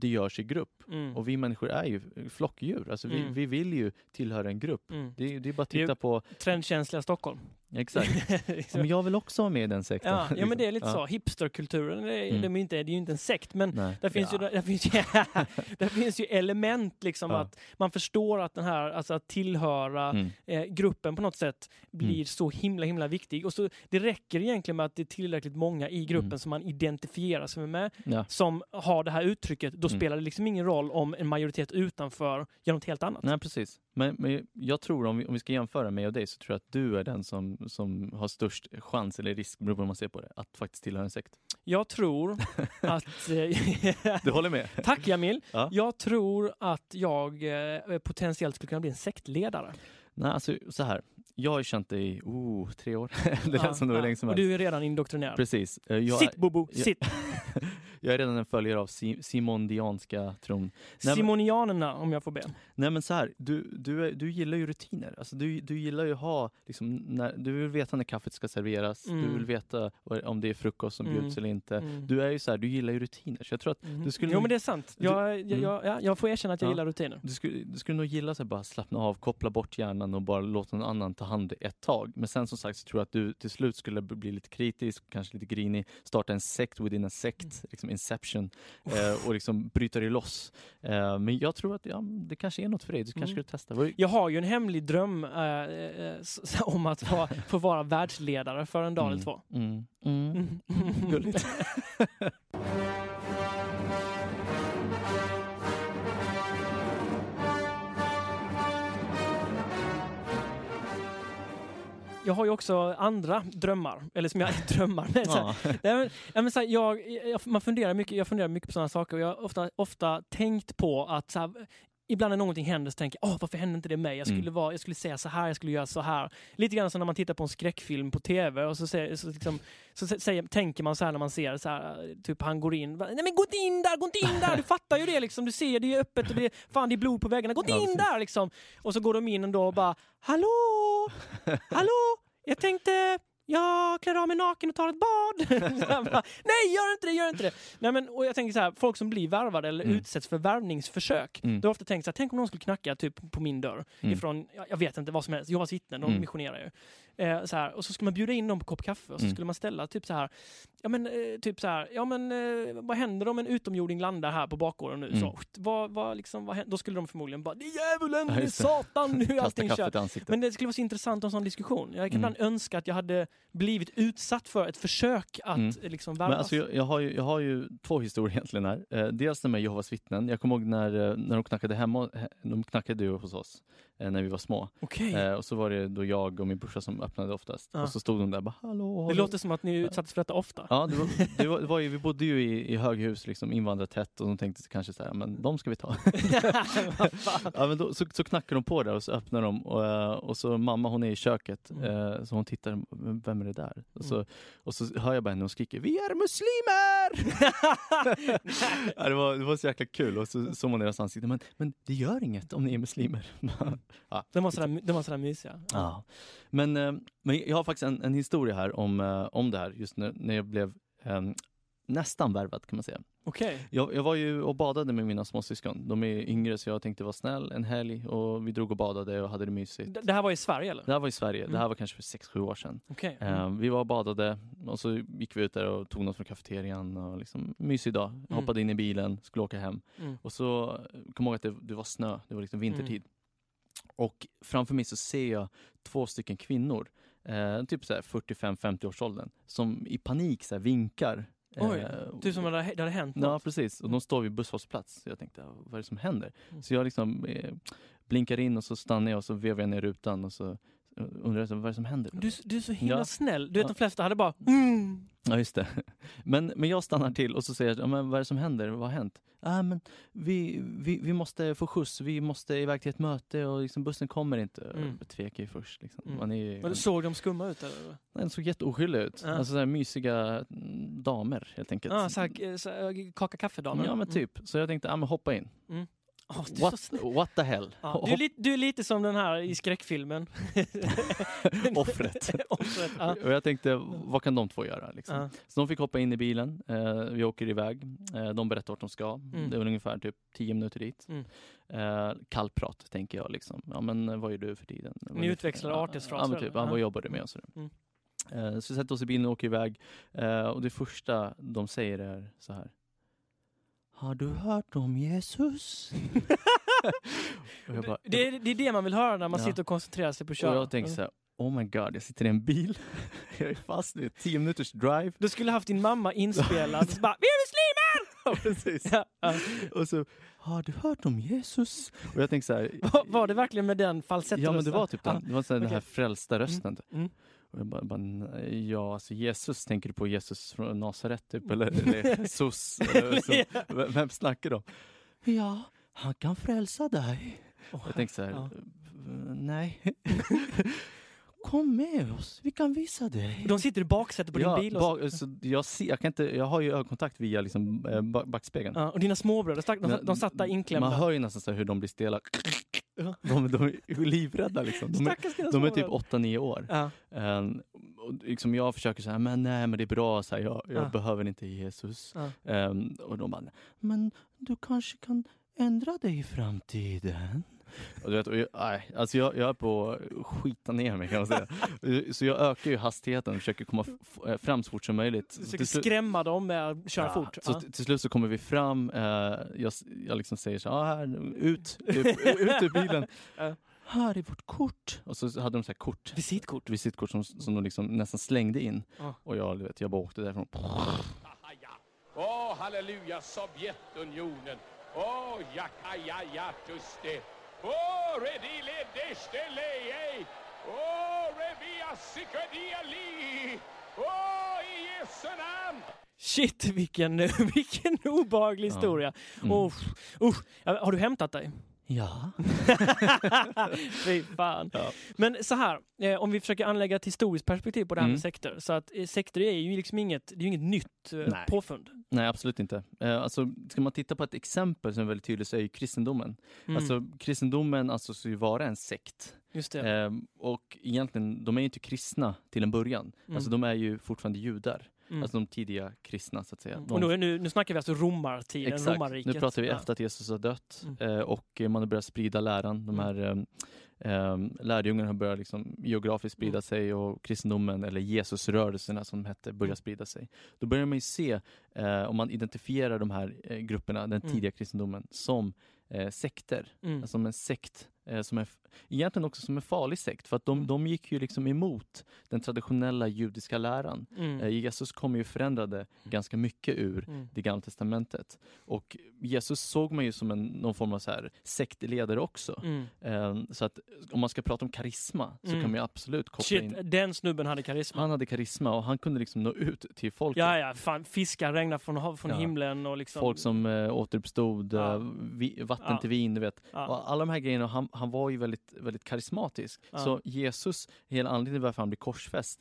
Speaker 2: det görs i grupp.
Speaker 3: mm,
Speaker 2: Och vi människor är ju flockdjur, alltså vi,
Speaker 3: Mm.
Speaker 2: vi vill ju tillhöra en grupp.
Speaker 3: mm.
Speaker 2: Det, är- det är bara att titta på,
Speaker 3: Trendkänsliga Stockholm.
Speaker 2: Exakt. Ja, men jag vill också vara med i den sekten.
Speaker 3: Ja, ja men det är lite
Speaker 2: Ja.
Speaker 3: så. Hipsterkulturen, det, är-
Speaker 2: Mm.
Speaker 3: de är inte, det är ju inte en sekt men
Speaker 2: Nej.
Speaker 3: där finns,
Speaker 2: ja.
Speaker 3: ju, där, finns ju, där finns ju element liksom att man förstår att den här, alltså att tillhöra
Speaker 2: Mm.
Speaker 3: eh, gruppen på något sätt blir så himla himla viktig. Och så Det räcker egentligen med att det är tillräckligt många i gruppen
Speaker 2: Mm.
Speaker 3: som man identifierar sig med som har det här uttrycket. Då
Speaker 2: Mm.
Speaker 3: spelar det liksom ingen roll om en majoritet utanför gör något helt annat.
Speaker 2: Nej precis. Men, men jag tror om vi, om vi ska jämföra mig och dig så tror jag att du är den som, som har störst chans eller risk, beroende på hur man ser på det, att faktiskt tillhöra en sekt.
Speaker 3: Jag tror att... eh,
Speaker 2: Du håller med?
Speaker 3: Tack Jamil!
Speaker 2: Ja.
Speaker 3: Jag tror att jag eh, potentiellt skulle kunna bli en sektledare.
Speaker 2: Nej, alltså så här. Jag har känt dig i oh, tre år. det lät
Speaker 3: Ja,
Speaker 2: som det var
Speaker 3: ja.
Speaker 2: länge som
Speaker 3: Och du är redan indoktrinerad.
Speaker 2: Precis. Eh, Jag,
Speaker 3: Sitt Bobo,
Speaker 2: jag-
Speaker 3: sitt!
Speaker 2: jag är redan en följare av si, simondianska tron. Nej,
Speaker 3: Simonianerna om jag får be.
Speaker 2: Nej men så här, du, du, du gillar ju rutiner. Alltså, du, du gillar ju ha, liksom, när, du vill veta när kaffet ska serveras, du
Speaker 3: Mm.
Speaker 2: vill veta om det är frukost som
Speaker 3: Mm.
Speaker 2: bjuds eller inte.
Speaker 3: Mm.
Speaker 2: Du är ju så här, du gillar ju rutiner. Så jag tror att
Speaker 3: Mhm.
Speaker 2: du skulle
Speaker 3: Jo men det är sant.
Speaker 2: du-
Speaker 3: Jag, jag,
Speaker 2: Mm.
Speaker 3: jag, ja, jag får erkänna att jag
Speaker 2: Ja.
Speaker 3: gillar rutiner.
Speaker 2: du skulle, du skulle nog gilla att bara slappna av, koppla bort hjärnan och bara låta någon annan ta hand ett tag. Men sen som sagt så tror jag att du till slut skulle bli lite kritisk, kanske lite grinig, starta en sekt within a sekt,
Speaker 3: Mm.
Speaker 2: liksom inception, eh, och liksom bryta dig loss. Eh, men jag tror att ja, det kanske är något för dig, du kanske
Speaker 3: Mm.
Speaker 2: skulle testa.
Speaker 3: Jag har ju en hemlig dröm eh, eh, om att vara, få vara världsledare för en dag eller
Speaker 2: Mm.
Speaker 3: två.
Speaker 2: Mm. Mm.
Speaker 3: Mm.
Speaker 2: Gulligt.
Speaker 3: Jag har ju också andra drömmar, eller som jag drömmar. Men, så här. Nej, men, men så här, jag, jag, man funderar mycket, jag funderar mycket på sådana saker och jag har ofta, ofta tänkt på att så här, Ibland när någonting händer så tänker jag, Åh, varför hände inte det mig? Jag skulle,
Speaker 2: Mm.
Speaker 3: vara, jag skulle säga så här, jag skulle göra så här. Lite grann som när man tittar på en skräckfilm på tv och så, säger, så, liksom, så sä- säger, tänker man så här när man ser så här, typ han går in, Nej men gå inte in där, gå inte in där! Du fattar ju det liksom, du ser det är öppet och det är, fan det är blod på väggarna, gå inte in där liksom! Och så går de in ändå och bara, hallå! Hallå! Jag tänkte, jag klär av mig naken och tar ett bad. Bara, Nej, gör inte det, gör inte det. Nej, men, och jag tänker så här, folk som blir värvade eller
Speaker 2: Mm.
Speaker 3: utsätts för värvningsförsök.
Speaker 2: Mm.
Speaker 3: Då har ofta tänkt så här, tänk om någon skulle knacka typ på min dörr.
Speaker 2: Mm.
Speaker 3: Ifrån, jag, vet inte vad som helst, Jehovas vittnen, de
Speaker 2: Mm.
Speaker 3: missionerar ju. Eh, så här, och så skulle man bjuda in dem på kopp kaffe och så
Speaker 2: Mm.
Speaker 3: skulle man ställa typ så här, ja men eh, typ så här, ja men eh, vad händer om en utomjording landar här på bakgården nu?
Speaker 2: Mm.
Speaker 3: Så, vad, vad liksom, vad? Då skulle de förmodligen bara, det är djävulen, det är satan, nu är allting kört. Men det skulle vara så intressant att ha en sån diskussion. Jag kan
Speaker 2: Mm.
Speaker 3: ibland önska att jag hade blivit utsatt för ett försök att
Speaker 2: Mm.
Speaker 3: eh, liksom
Speaker 2: Men
Speaker 3: värvas.
Speaker 2: alltså, jag, jag, har ju, jag har ju två historier egentligen här. Eh, dels den med Jehovas vittnen. Jag kommer ihåg när, eh, när de knackade hemma, he- de knackade hos oss eh, när vi var små.
Speaker 3: Okej.
Speaker 2: Eh, och så var det då jag och min brorsa som öppnade oftast.
Speaker 3: Ja.
Speaker 2: Och så stod de där och bara hallå.
Speaker 3: Det
Speaker 2: hallå.
Speaker 3: låter som att ni utsattes för detta ofta.
Speaker 2: Ja, det var, det var, det var ju, vi bodde ju i, i höghus, liksom invandrartätt och de tänkte kanske så här, men de ska vi ta. Ja, men då, så, så knackar de på där och så öppnar de och, eh, och så mamma hon är i köket
Speaker 3: Mm.
Speaker 2: eh, så hon tittar, vem är det där? Och så,
Speaker 3: Mm.
Speaker 2: och så hör jag bara henne och skriker Vi är muslimer! ja, det, var, det var så jäkla kul och så såg man deras ansikten, men, men det gör inget om ni är muslimer. Ja.
Speaker 3: De var sådär, de var sådär mysiga.
Speaker 2: Ja. Men, eh, men jag har faktiskt en, en historia här om, eh, om det här just när, när jag blev eh, nästan värvad kan man säga.
Speaker 3: Okej.
Speaker 2: Jag, jag var ju och badade med mina småsyskon. De är yngre så jag tänkte vara snäll en helg och vi drog och badade och hade det mysigt.
Speaker 3: Det det här var i Sverige eller?
Speaker 2: Det här var i Sverige,
Speaker 3: Mm.
Speaker 2: det här var kanske för 6-7 år sedan.
Speaker 3: Okej.
Speaker 2: Eh, vi var och badade och så gick vi ut där och tog något från kafeterian och liksom mysig dag. Hoppade in i bilen, skulle åka hem.
Speaker 3: Mm.
Speaker 2: Och så eh, kom jag ihåg att det, det var snö, det var liksom vintertid. Och framför mig så ser jag två stycken kvinnor, eh, typ så här 45-50 års åldern, som i panik så vinkar.
Speaker 3: Oj,
Speaker 2: Eh,
Speaker 3: Typ som att det hade- det hade hänt
Speaker 2: Ja,
Speaker 3: något.
Speaker 2: precis. Och de står vid busshållplats. Så jag tänkte, "Ja, vad är det som händer?
Speaker 3: Mm.
Speaker 2: Så jag liksom eh, blinkar in och så stannar jag och så vevar jag ner rutan och så undrar vad är det som händer?
Speaker 3: Du, du är så himla
Speaker 2: Ja.
Speaker 3: snäll. Du vet
Speaker 2: Ja.
Speaker 3: de flesta hade bara mm.
Speaker 2: Ja, just det. Men, men jag stannar till och så säger jag, ja, men vad är det som händer? Vad har hänt? Ah, men vi, vi, vi måste få skjuts, vi måste iväg till ett möte och liksom bussen kommer inte.
Speaker 3: Mm.
Speaker 2: Jag tvekar ju först. Liksom.
Speaker 3: Mm.
Speaker 2: Man är,
Speaker 3: Men Såg de skumma ut eller?
Speaker 2: Den såg jätteoskyldig ut.
Speaker 3: Ja.
Speaker 2: Alltså så här mysiga mm, damer helt enkelt.
Speaker 3: Ja, så här, så här, kaka kaffedamer.
Speaker 2: ja men typ. Så jag tänkte, ja men hoppa in.
Speaker 3: Mm. Du, så
Speaker 2: What, what the hell?
Speaker 3: Ja, du, är lite, du är lite som den här i skräckfilmen.
Speaker 2: Offret.
Speaker 3: Offret, ja.
Speaker 2: Och jag tänkte, vad kan de två göra? Liksom?
Speaker 3: Ja.
Speaker 2: Så de fick hoppa in i bilen, eh, vi åker iväg, eh, de berättar vart de ska.
Speaker 3: Mm.
Speaker 2: Det är ungefär typ 10 minuter dit.
Speaker 3: Mm.
Speaker 2: Eh, kallprat tänker jag liksom. Ja men vad gör du för tiden?
Speaker 3: Ni utväxlar artighetsfraser,
Speaker 2: Ja typ, Ja. vad jobbar du med och sådär.
Speaker 3: Mm.
Speaker 2: Eh, så vi sätter oss i bilen och åker iväg. Eh, och det första de säger är så här. Har du hört om Jesus? och jag bara,
Speaker 3: det, är, det är det man vill höra när man
Speaker 2: Ja.
Speaker 3: sitter och koncentrerar sig på att
Speaker 2: och
Speaker 3: köra.
Speaker 2: jag tänker så här, oh my god, jag sitter i en bil. jag är fast i 10 minuters drive.
Speaker 3: Du skulle haft din mamma inspelad. så bara, Vi är muslimer!
Speaker 2: Ja, precis.
Speaker 3: Ja, ja.
Speaker 2: Och så, har du hört om Jesus? Och jag tänkte så här,
Speaker 3: Var, var det verkligen med den falsettrösten?
Speaker 2: ja men det var typ den, det var så här, den här frälsta rösten. typ.
Speaker 3: Mm.
Speaker 2: Och jag bara, ja alltså Jesus, tänker du på Jesus från Nasaret typ? Eller, eller Jesus? Eller, så, vem, snackar de? Ja, han kan frälsa dig.
Speaker 3: Åh,
Speaker 2: Jag tänkte så här,
Speaker 3: ja.
Speaker 2: nej. Kom med oss, vi kan visa dig.
Speaker 3: De sitter i baksätet på din
Speaker 2: ja,
Speaker 3: bil. Och,
Speaker 2: bak, så jag, ser, jag, kan inte, jag har ju ögonkontakt via liksom, eh, ba- backspegeln.
Speaker 3: ja, och dina småbröder, de, de satt där inklämda.
Speaker 2: Man hör ju nästan så hur de blir stela. De, de är livrädda liksom. De är, de är typ
Speaker 3: småbröder.
Speaker 2: 8-9 år.
Speaker 3: Ja.
Speaker 2: Um, och liksom jag försöker säga, men nej men det är bra, så här, jag, jag
Speaker 3: Ja.
Speaker 2: behöver inte Jesus. Ehm, och de bara, men du kanske kan ändra dig i framtiden. Och du vet, och jag, nej, alltså jag, jag är på att skita ner mig kan man säga. så jag ökar ju hastigheten och försöker komma f- f- fram så fort som möjligt.
Speaker 3: Du försöker
Speaker 2: Till slut-
Speaker 3: skrämma dem med att köra
Speaker 2: Ja,
Speaker 3: fort.
Speaker 2: Så
Speaker 3: Ja.
Speaker 2: t- till slut så kommer vi fram, eh, jag, jag liksom säger så här, ah, här, ut, ut, ut ur bilen.
Speaker 3: Ja.
Speaker 2: Här är vårt kort. Och så hade de så här kort,
Speaker 3: Visitkort.
Speaker 2: visitkort som, som de liksom nästan slängde in.
Speaker 3: Ja.
Speaker 2: Och jag, du vet, jag bara åkte därifrån.
Speaker 4: Åh, halleluja, Sovjetunionen. Åh, jakajajatuste. Åh, redile destelei. Åh, revia sikadiali. Åh, i Jesu namn.
Speaker 3: Shit, vilken, vilken obehaglig
Speaker 2: Ja.
Speaker 3: historia.
Speaker 2: Mm.
Speaker 3: Usch, usch. Har du hämtat dig?
Speaker 2: Ja.
Speaker 3: Fy fan.
Speaker 2: Ja.
Speaker 3: Men så här, eh, om vi försöker anlägga ett historiskt perspektiv på det här
Speaker 2: Mm.
Speaker 3: med sekter. Så att eh, sekter är ju liksom inget, det är inget nytt eh,
Speaker 2: Nej.
Speaker 3: påfund.
Speaker 2: Nej, absolut inte. Eh, alltså, ska man titta på ett exempel som är väldigt tydligt så är ju kristendomen.
Speaker 3: Mm.
Speaker 2: Alltså, kristendomen alltså ju vara en sekt.
Speaker 3: Just det.
Speaker 2: Ehm, och egentligen, de är ju inte kristna till en början.
Speaker 3: Mm.
Speaker 2: Alltså de är ju fortfarande judar.
Speaker 3: Mm.
Speaker 2: Alltså de tidiga kristna så att säga.
Speaker 3: Mm. Och nu, nu, nu snackar vi alltså romartiden,
Speaker 2: exakt,
Speaker 3: romarriket.
Speaker 2: nu pratar vi
Speaker 3: Ja.
Speaker 2: efter att Jesus har dött
Speaker 3: Mm.
Speaker 2: eh, och man har börjat sprida läran. De
Speaker 3: Mm.
Speaker 2: här um, um, lärjungarna har börjat liksom geografiskt sprida
Speaker 3: Mm.
Speaker 2: sig och kristendomen, eller Jesusrörelserna som de hette, börjar
Speaker 3: Mm.
Speaker 2: sprida sig. Då börjar man ju se, eh, om man identifierar de här eh, grupperna, den tidiga kristendomen, som eh, sekter. Alltså som en sekt eh, som är egentligen också som en farlig sekt för att de,
Speaker 3: Mm.
Speaker 2: de gick ju liksom emot den traditionella judiska läran.
Speaker 3: Mm.
Speaker 2: Eh, Jesus kom ju förändrade ganska mycket ur
Speaker 3: Mm.
Speaker 2: det gamla testamentet. Och Jesus såg man ju som en, någon form av så här sektledare också.
Speaker 3: Mm.
Speaker 2: Eh, så att om man ska prata om karisma så
Speaker 3: Mm.
Speaker 2: kan man ju absolut koppla
Speaker 3: Shit,
Speaker 2: in
Speaker 3: den snubben hade karisma.
Speaker 2: han hade karisma och han kunde liksom nå ut till folket.
Speaker 3: Ja, ja, fan, fiskar regnar från, från
Speaker 2: Ja.
Speaker 3: himlen och liksom...
Speaker 2: Folk som eh, återuppstod,
Speaker 3: Ja.
Speaker 2: eh, vi, vatten
Speaker 3: Ja.
Speaker 2: till vin, du vet. Och alla de här grejerna, han, han var ju väldigt, väldigt karismatisk. Så Jesus, hela anledningen till varför han blev korsfäst,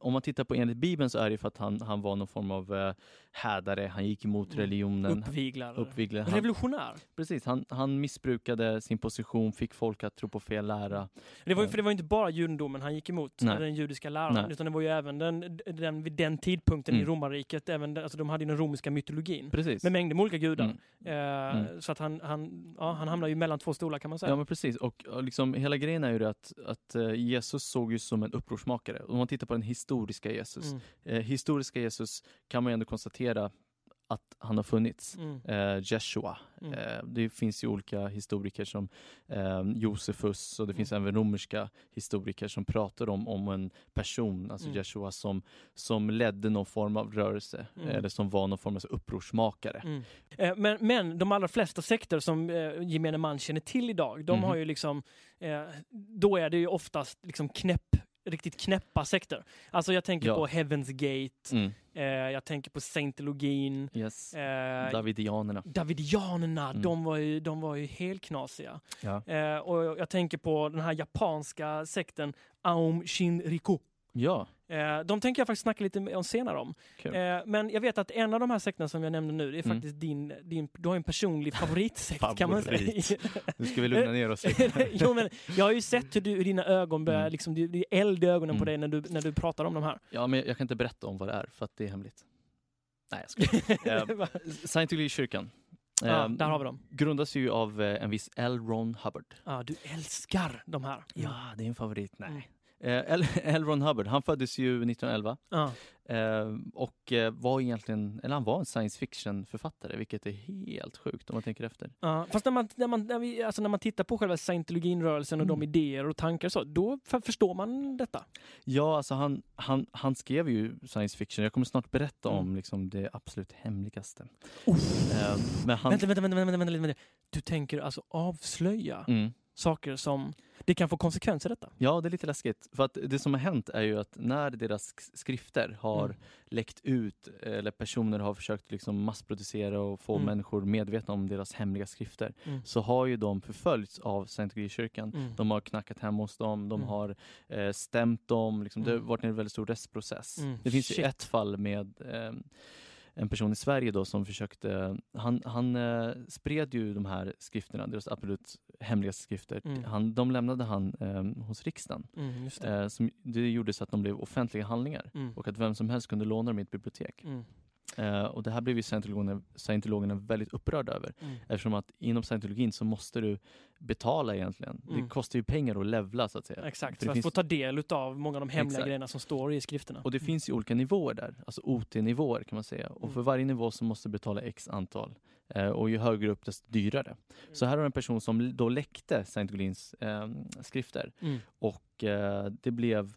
Speaker 2: om man tittar på enligt Bibeln så är det för att han, han var någon form av härdare, han gick emot
Speaker 3: Mm.
Speaker 2: religionen.
Speaker 3: Uppviglar.
Speaker 2: Uppviglare. Han,
Speaker 3: Revolutionär.
Speaker 2: precis, han, han missbrukade sin position, fick folk att tro på fel lära.
Speaker 3: Det var, ju- för det var inte bara judendomen han gick emot,
Speaker 2: Nej.
Speaker 3: den judiska läran,
Speaker 2: Nej.
Speaker 3: utan det var ju även den, den, vid den tidpunkten i
Speaker 2: Mm.
Speaker 3: romarriket, även, alltså de hade ju den romerska mytologin.
Speaker 2: Precis.
Speaker 3: Med mängder med olika gudar.
Speaker 2: Mm.
Speaker 3: Eh,
Speaker 2: Mm.
Speaker 3: Så att han, han, ja, han hamnar ju mellan två stolar kan man säga.
Speaker 2: Ja men precis, och, och liksom, hela grejen är ju det att, att eh, Jesus såg ju som en upprorsmakare. Om man tittar på den historiska Jesus,
Speaker 3: Mm.
Speaker 2: eh, historiska Jesus kan man ju ändå konstatera att han har funnits.
Speaker 3: Mm.
Speaker 2: Eh, Jeshua.
Speaker 3: Mm.
Speaker 2: Eh, det finns ju olika historiker som eh, Josefus och det
Speaker 3: Mm.
Speaker 2: finns även romerska historiker som pratar om, om en person, alltså
Speaker 3: Mm.
Speaker 2: Jeshua, som, som ledde någon form av rörelse
Speaker 3: Mm.
Speaker 2: eller som var någon form av upprorsmakare.
Speaker 3: Mm. Eh, Men, men de allra flesta sekter som eh, gemene man känner till idag, de
Speaker 2: Mhm.
Speaker 3: har ju liksom, eh, då är det ju oftast liksom knäpp, riktigt knäppa sekter. Alltså jag tänker
Speaker 2: Ja.
Speaker 3: på Heaven's Gate,
Speaker 2: Mm.
Speaker 3: eh, jag tänker på scientologin,
Speaker 2: Yes.
Speaker 3: eh,
Speaker 2: Davidianerna.
Speaker 3: Davidianerna,
Speaker 2: Mm.
Speaker 3: de, var ju, de var ju helt knasiga.
Speaker 2: Ja.
Speaker 3: Eh, och jag tänker på den här japanska sekten Aum Shinriko.
Speaker 2: Ja,
Speaker 3: Eh, de tänker jag faktiskt snacka lite om senare om.
Speaker 2: kul.
Speaker 3: Eh, men jag vet att en av de här sekterna som jag nämnde nu, det är
Speaker 2: Mm.
Speaker 3: faktiskt din, din, du har en personlig favoritsekt kan man säga.
Speaker 2: Favorit. Nu ska vi lugna ner oss
Speaker 3: jo, men jag har ju sett hur, du, hur dina ögon börjar,
Speaker 2: Mm.
Speaker 3: liksom, det är eld i ögonen på
Speaker 2: Mm.
Speaker 3: dig när du, när du pratar om de här.
Speaker 2: Ja, men jag kan inte berätta om vad det är för att det är hemligt. Nej, jag skojar. Eh, Scientologykyrkan
Speaker 3: ja,
Speaker 2: eh,
Speaker 3: där har vi dem.
Speaker 2: grundas ju av eh, en viss L. Ron Hubbard.
Speaker 3: Ja, du älskar de här.
Speaker 2: Ja, det är en favorit. Nej. Eh, L. L. Ron Hubbard, han föddes ju 1911
Speaker 3: Ja.
Speaker 2: eh, och eh, var egentligen, eller han var en science fiction-författare, vilket är helt sjukt om man tänker efter.
Speaker 3: Ja, fast när man, när, man, när, vi, alltså när man tittar på själva scientologin-rörelsen och de
Speaker 2: Mm.
Speaker 3: idéer och tankar och så, då för, förstår man detta.
Speaker 2: Ja, alltså han, han, han skrev ju science fiction. Jag kommer snart berätta
Speaker 3: Mm.
Speaker 2: om liksom, det absolut hemligaste.
Speaker 3: Oh.
Speaker 2: Eh, men han,
Speaker 3: Vänta, vänta, vänta, vänta, vänta, vänta, vänta. Du tänker alltså avslöja
Speaker 2: Mm.
Speaker 3: Saker som, det kan få konsekvenser detta?
Speaker 2: Ja, det är lite läskigt. För att det som har hänt är ju att när deras sk- skrifter har
Speaker 3: Mm.
Speaker 2: läckt ut eller personer har försökt liksom massproducera och få
Speaker 3: Mm.
Speaker 2: människor medvetna om deras hemliga skrifter
Speaker 3: Mm.
Speaker 2: så har ju de förföljts av Scientologykyrkan.
Speaker 3: Mm.
Speaker 2: De har knackat hemma hos dem, de
Speaker 3: Mm.
Speaker 2: har eh, stämt dem. Liksom, Det har
Speaker 3: Mm.
Speaker 2: varit en väldigt stor rättsprocess.
Speaker 3: Mm.
Speaker 2: Det finns
Speaker 3: Shit.
Speaker 2: ju ett fall med eh, en person i Sverige då som försökte, han, han eh, spred ju de här skrifterna, deras absolut hemligaste skrifter.
Speaker 3: Mm.
Speaker 2: Han, de lämnade han eh, hos riksdagen.
Speaker 3: Mm, det.
Speaker 2: Eh, som, det gjorde så att de blev offentliga handlingar
Speaker 3: Mm.
Speaker 2: och att vem som helst kunde låna dem i ett bibliotek.
Speaker 3: Mm.
Speaker 2: Eh, och det här blev ju scientologerna, scientologerna väldigt upprörda över
Speaker 3: Mm.
Speaker 2: eftersom att inom scientologin så måste du betala egentligen.
Speaker 3: Mm.
Speaker 2: Det kostar ju pengar att levla så att säga.
Speaker 3: Exakt,
Speaker 2: För
Speaker 3: för att
Speaker 2: finns,
Speaker 3: få ta del av många av de hemliga
Speaker 2: Exakt.
Speaker 3: grejerna som står i skrifterna.
Speaker 2: och det finns ju olika nivåer där, alltså OT-nivåer kan man säga. Och
Speaker 3: Mm.
Speaker 2: för varje nivå så måste du betala x antal. Eh, och ju högre upp desto dyrare. Så här har en person som då läckte scientologins eh, skrifter
Speaker 3: Mm.
Speaker 2: och det blev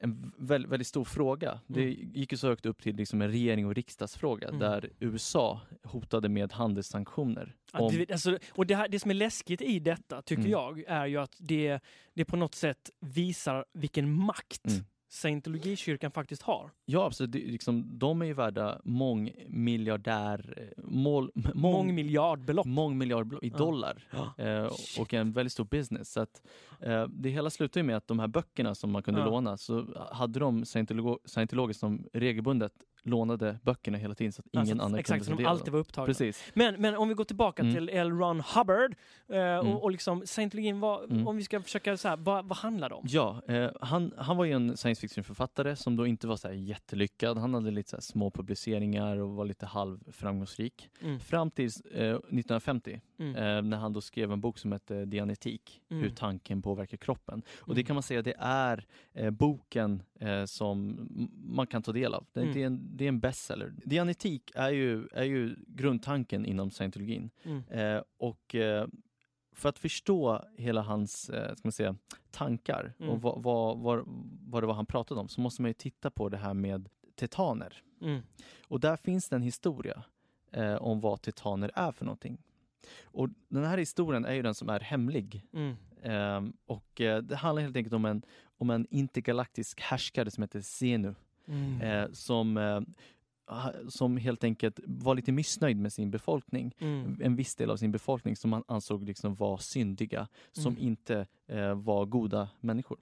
Speaker 2: en väldigt, väldigt stor fråga. Det
Speaker 3: Mm.
Speaker 2: gick ju så högt upp till liksom en regering och riksdagsfråga
Speaker 3: Mm.
Speaker 2: där USA hotade med handelssanktioner.
Speaker 3: Ja,
Speaker 2: om-
Speaker 3: det, alltså, och det, här, det som är läskigt i detta, tycker
Speaker 2: Mm.
Speaker 3: jag, är ju att det, det på något sätt visar vilken makt
Speaker 2: Mm.
Speaker 3: Scientologikyrkan faktiskt har.
Speaker 2: Ja, absolut. Det, liksom, de är ju värda mångmiljardär... eh, Mål, mång,
Speaker 3: Mångmiljardbelopp.
Speaker 2: mångmiljardbelopp i dollar.
Speaker 3: Ja.
Speaker 2: Eh, och en väldigt stor business. Så att, eh, det hela slutar ju med att de här böckerna som man kunde
Speaker 3: Ja.
Speaker 2: låna, så hade de scientologer som regelbundet lånade böckerna hela tiden så att ingen
Speaker 3: Alltså,
Speaker 2: annan
Speaker 3: exakt,
Speaker 2: kunde ta
Speaker 3: de
Speaker 2: del av
Speaker 3: alltid var upptagna.
Speaker 2: Precis.
Speaker 3: Men, men om vi går tillbaka
Speaker 2: Mm.
Speaker 3: till L. Ron Hubbard eh,
Speaker 2: Mm.
Speaker 3: och, och liksom scientologin, vad,
Speaker 2: Mm.
Speaker 3: om vi ska försöka så här, vad, vad handlar det om?
Speaker 2: Ja, eh, han, han var ju en science fiction-författare som då inte var så här jättelyckad. Han hade lite så små publiceringar och var lite halvframgångsrik.
Speaker 3: Mm.
Speaker 2: Fram till eh, 1950
Speaker 3: Mm.
Speaker 2: eh, när han då skrev en bok som hette Dianetik,
Speaker 3: Mm.
Speaker 2: hur tanken påverkar kroppen. Och det
Speaker 3: Mm.
Speaker 2: kan man säga, det är eh, boken eh, som man kan ta del av. Det, det, är, en, det är en bestseller. Dianetik är ju, är ju grundtanken inom scientologin.
Speaker 3: Mm.
Speaker 2: Eh, och eh, för att förstå hela hans eh, ska man säga, tankar
Speaker 3: Mm.
Speaker 2: och vad, vad, vad, vad det var han pratade om så måste man ju titta på det här med titaner.
Speaker 3: Mm.
Speaker 2: Och där finns det en historia eh, om vad titaner är för någonting. Och den här historien är ju den som är hemlig.
Speaker 3: Mm.
Speaker 2: Ehm, och eh, det handlar helt enkelt om en, om en intergalaktisk härskare som heter Zenu.
Speaker 3: Mm.
Speaker 2: Eh, som, eh, som helt enkelt var lite missnöjd med sin befolkning.
Speaker 3: Mm.
Speaker 2: En viss del av sin befolkning som man ansåg liksom var syndiga, som
Speaker 3: Mm.
Speaker 2: inte eh, var goda människor.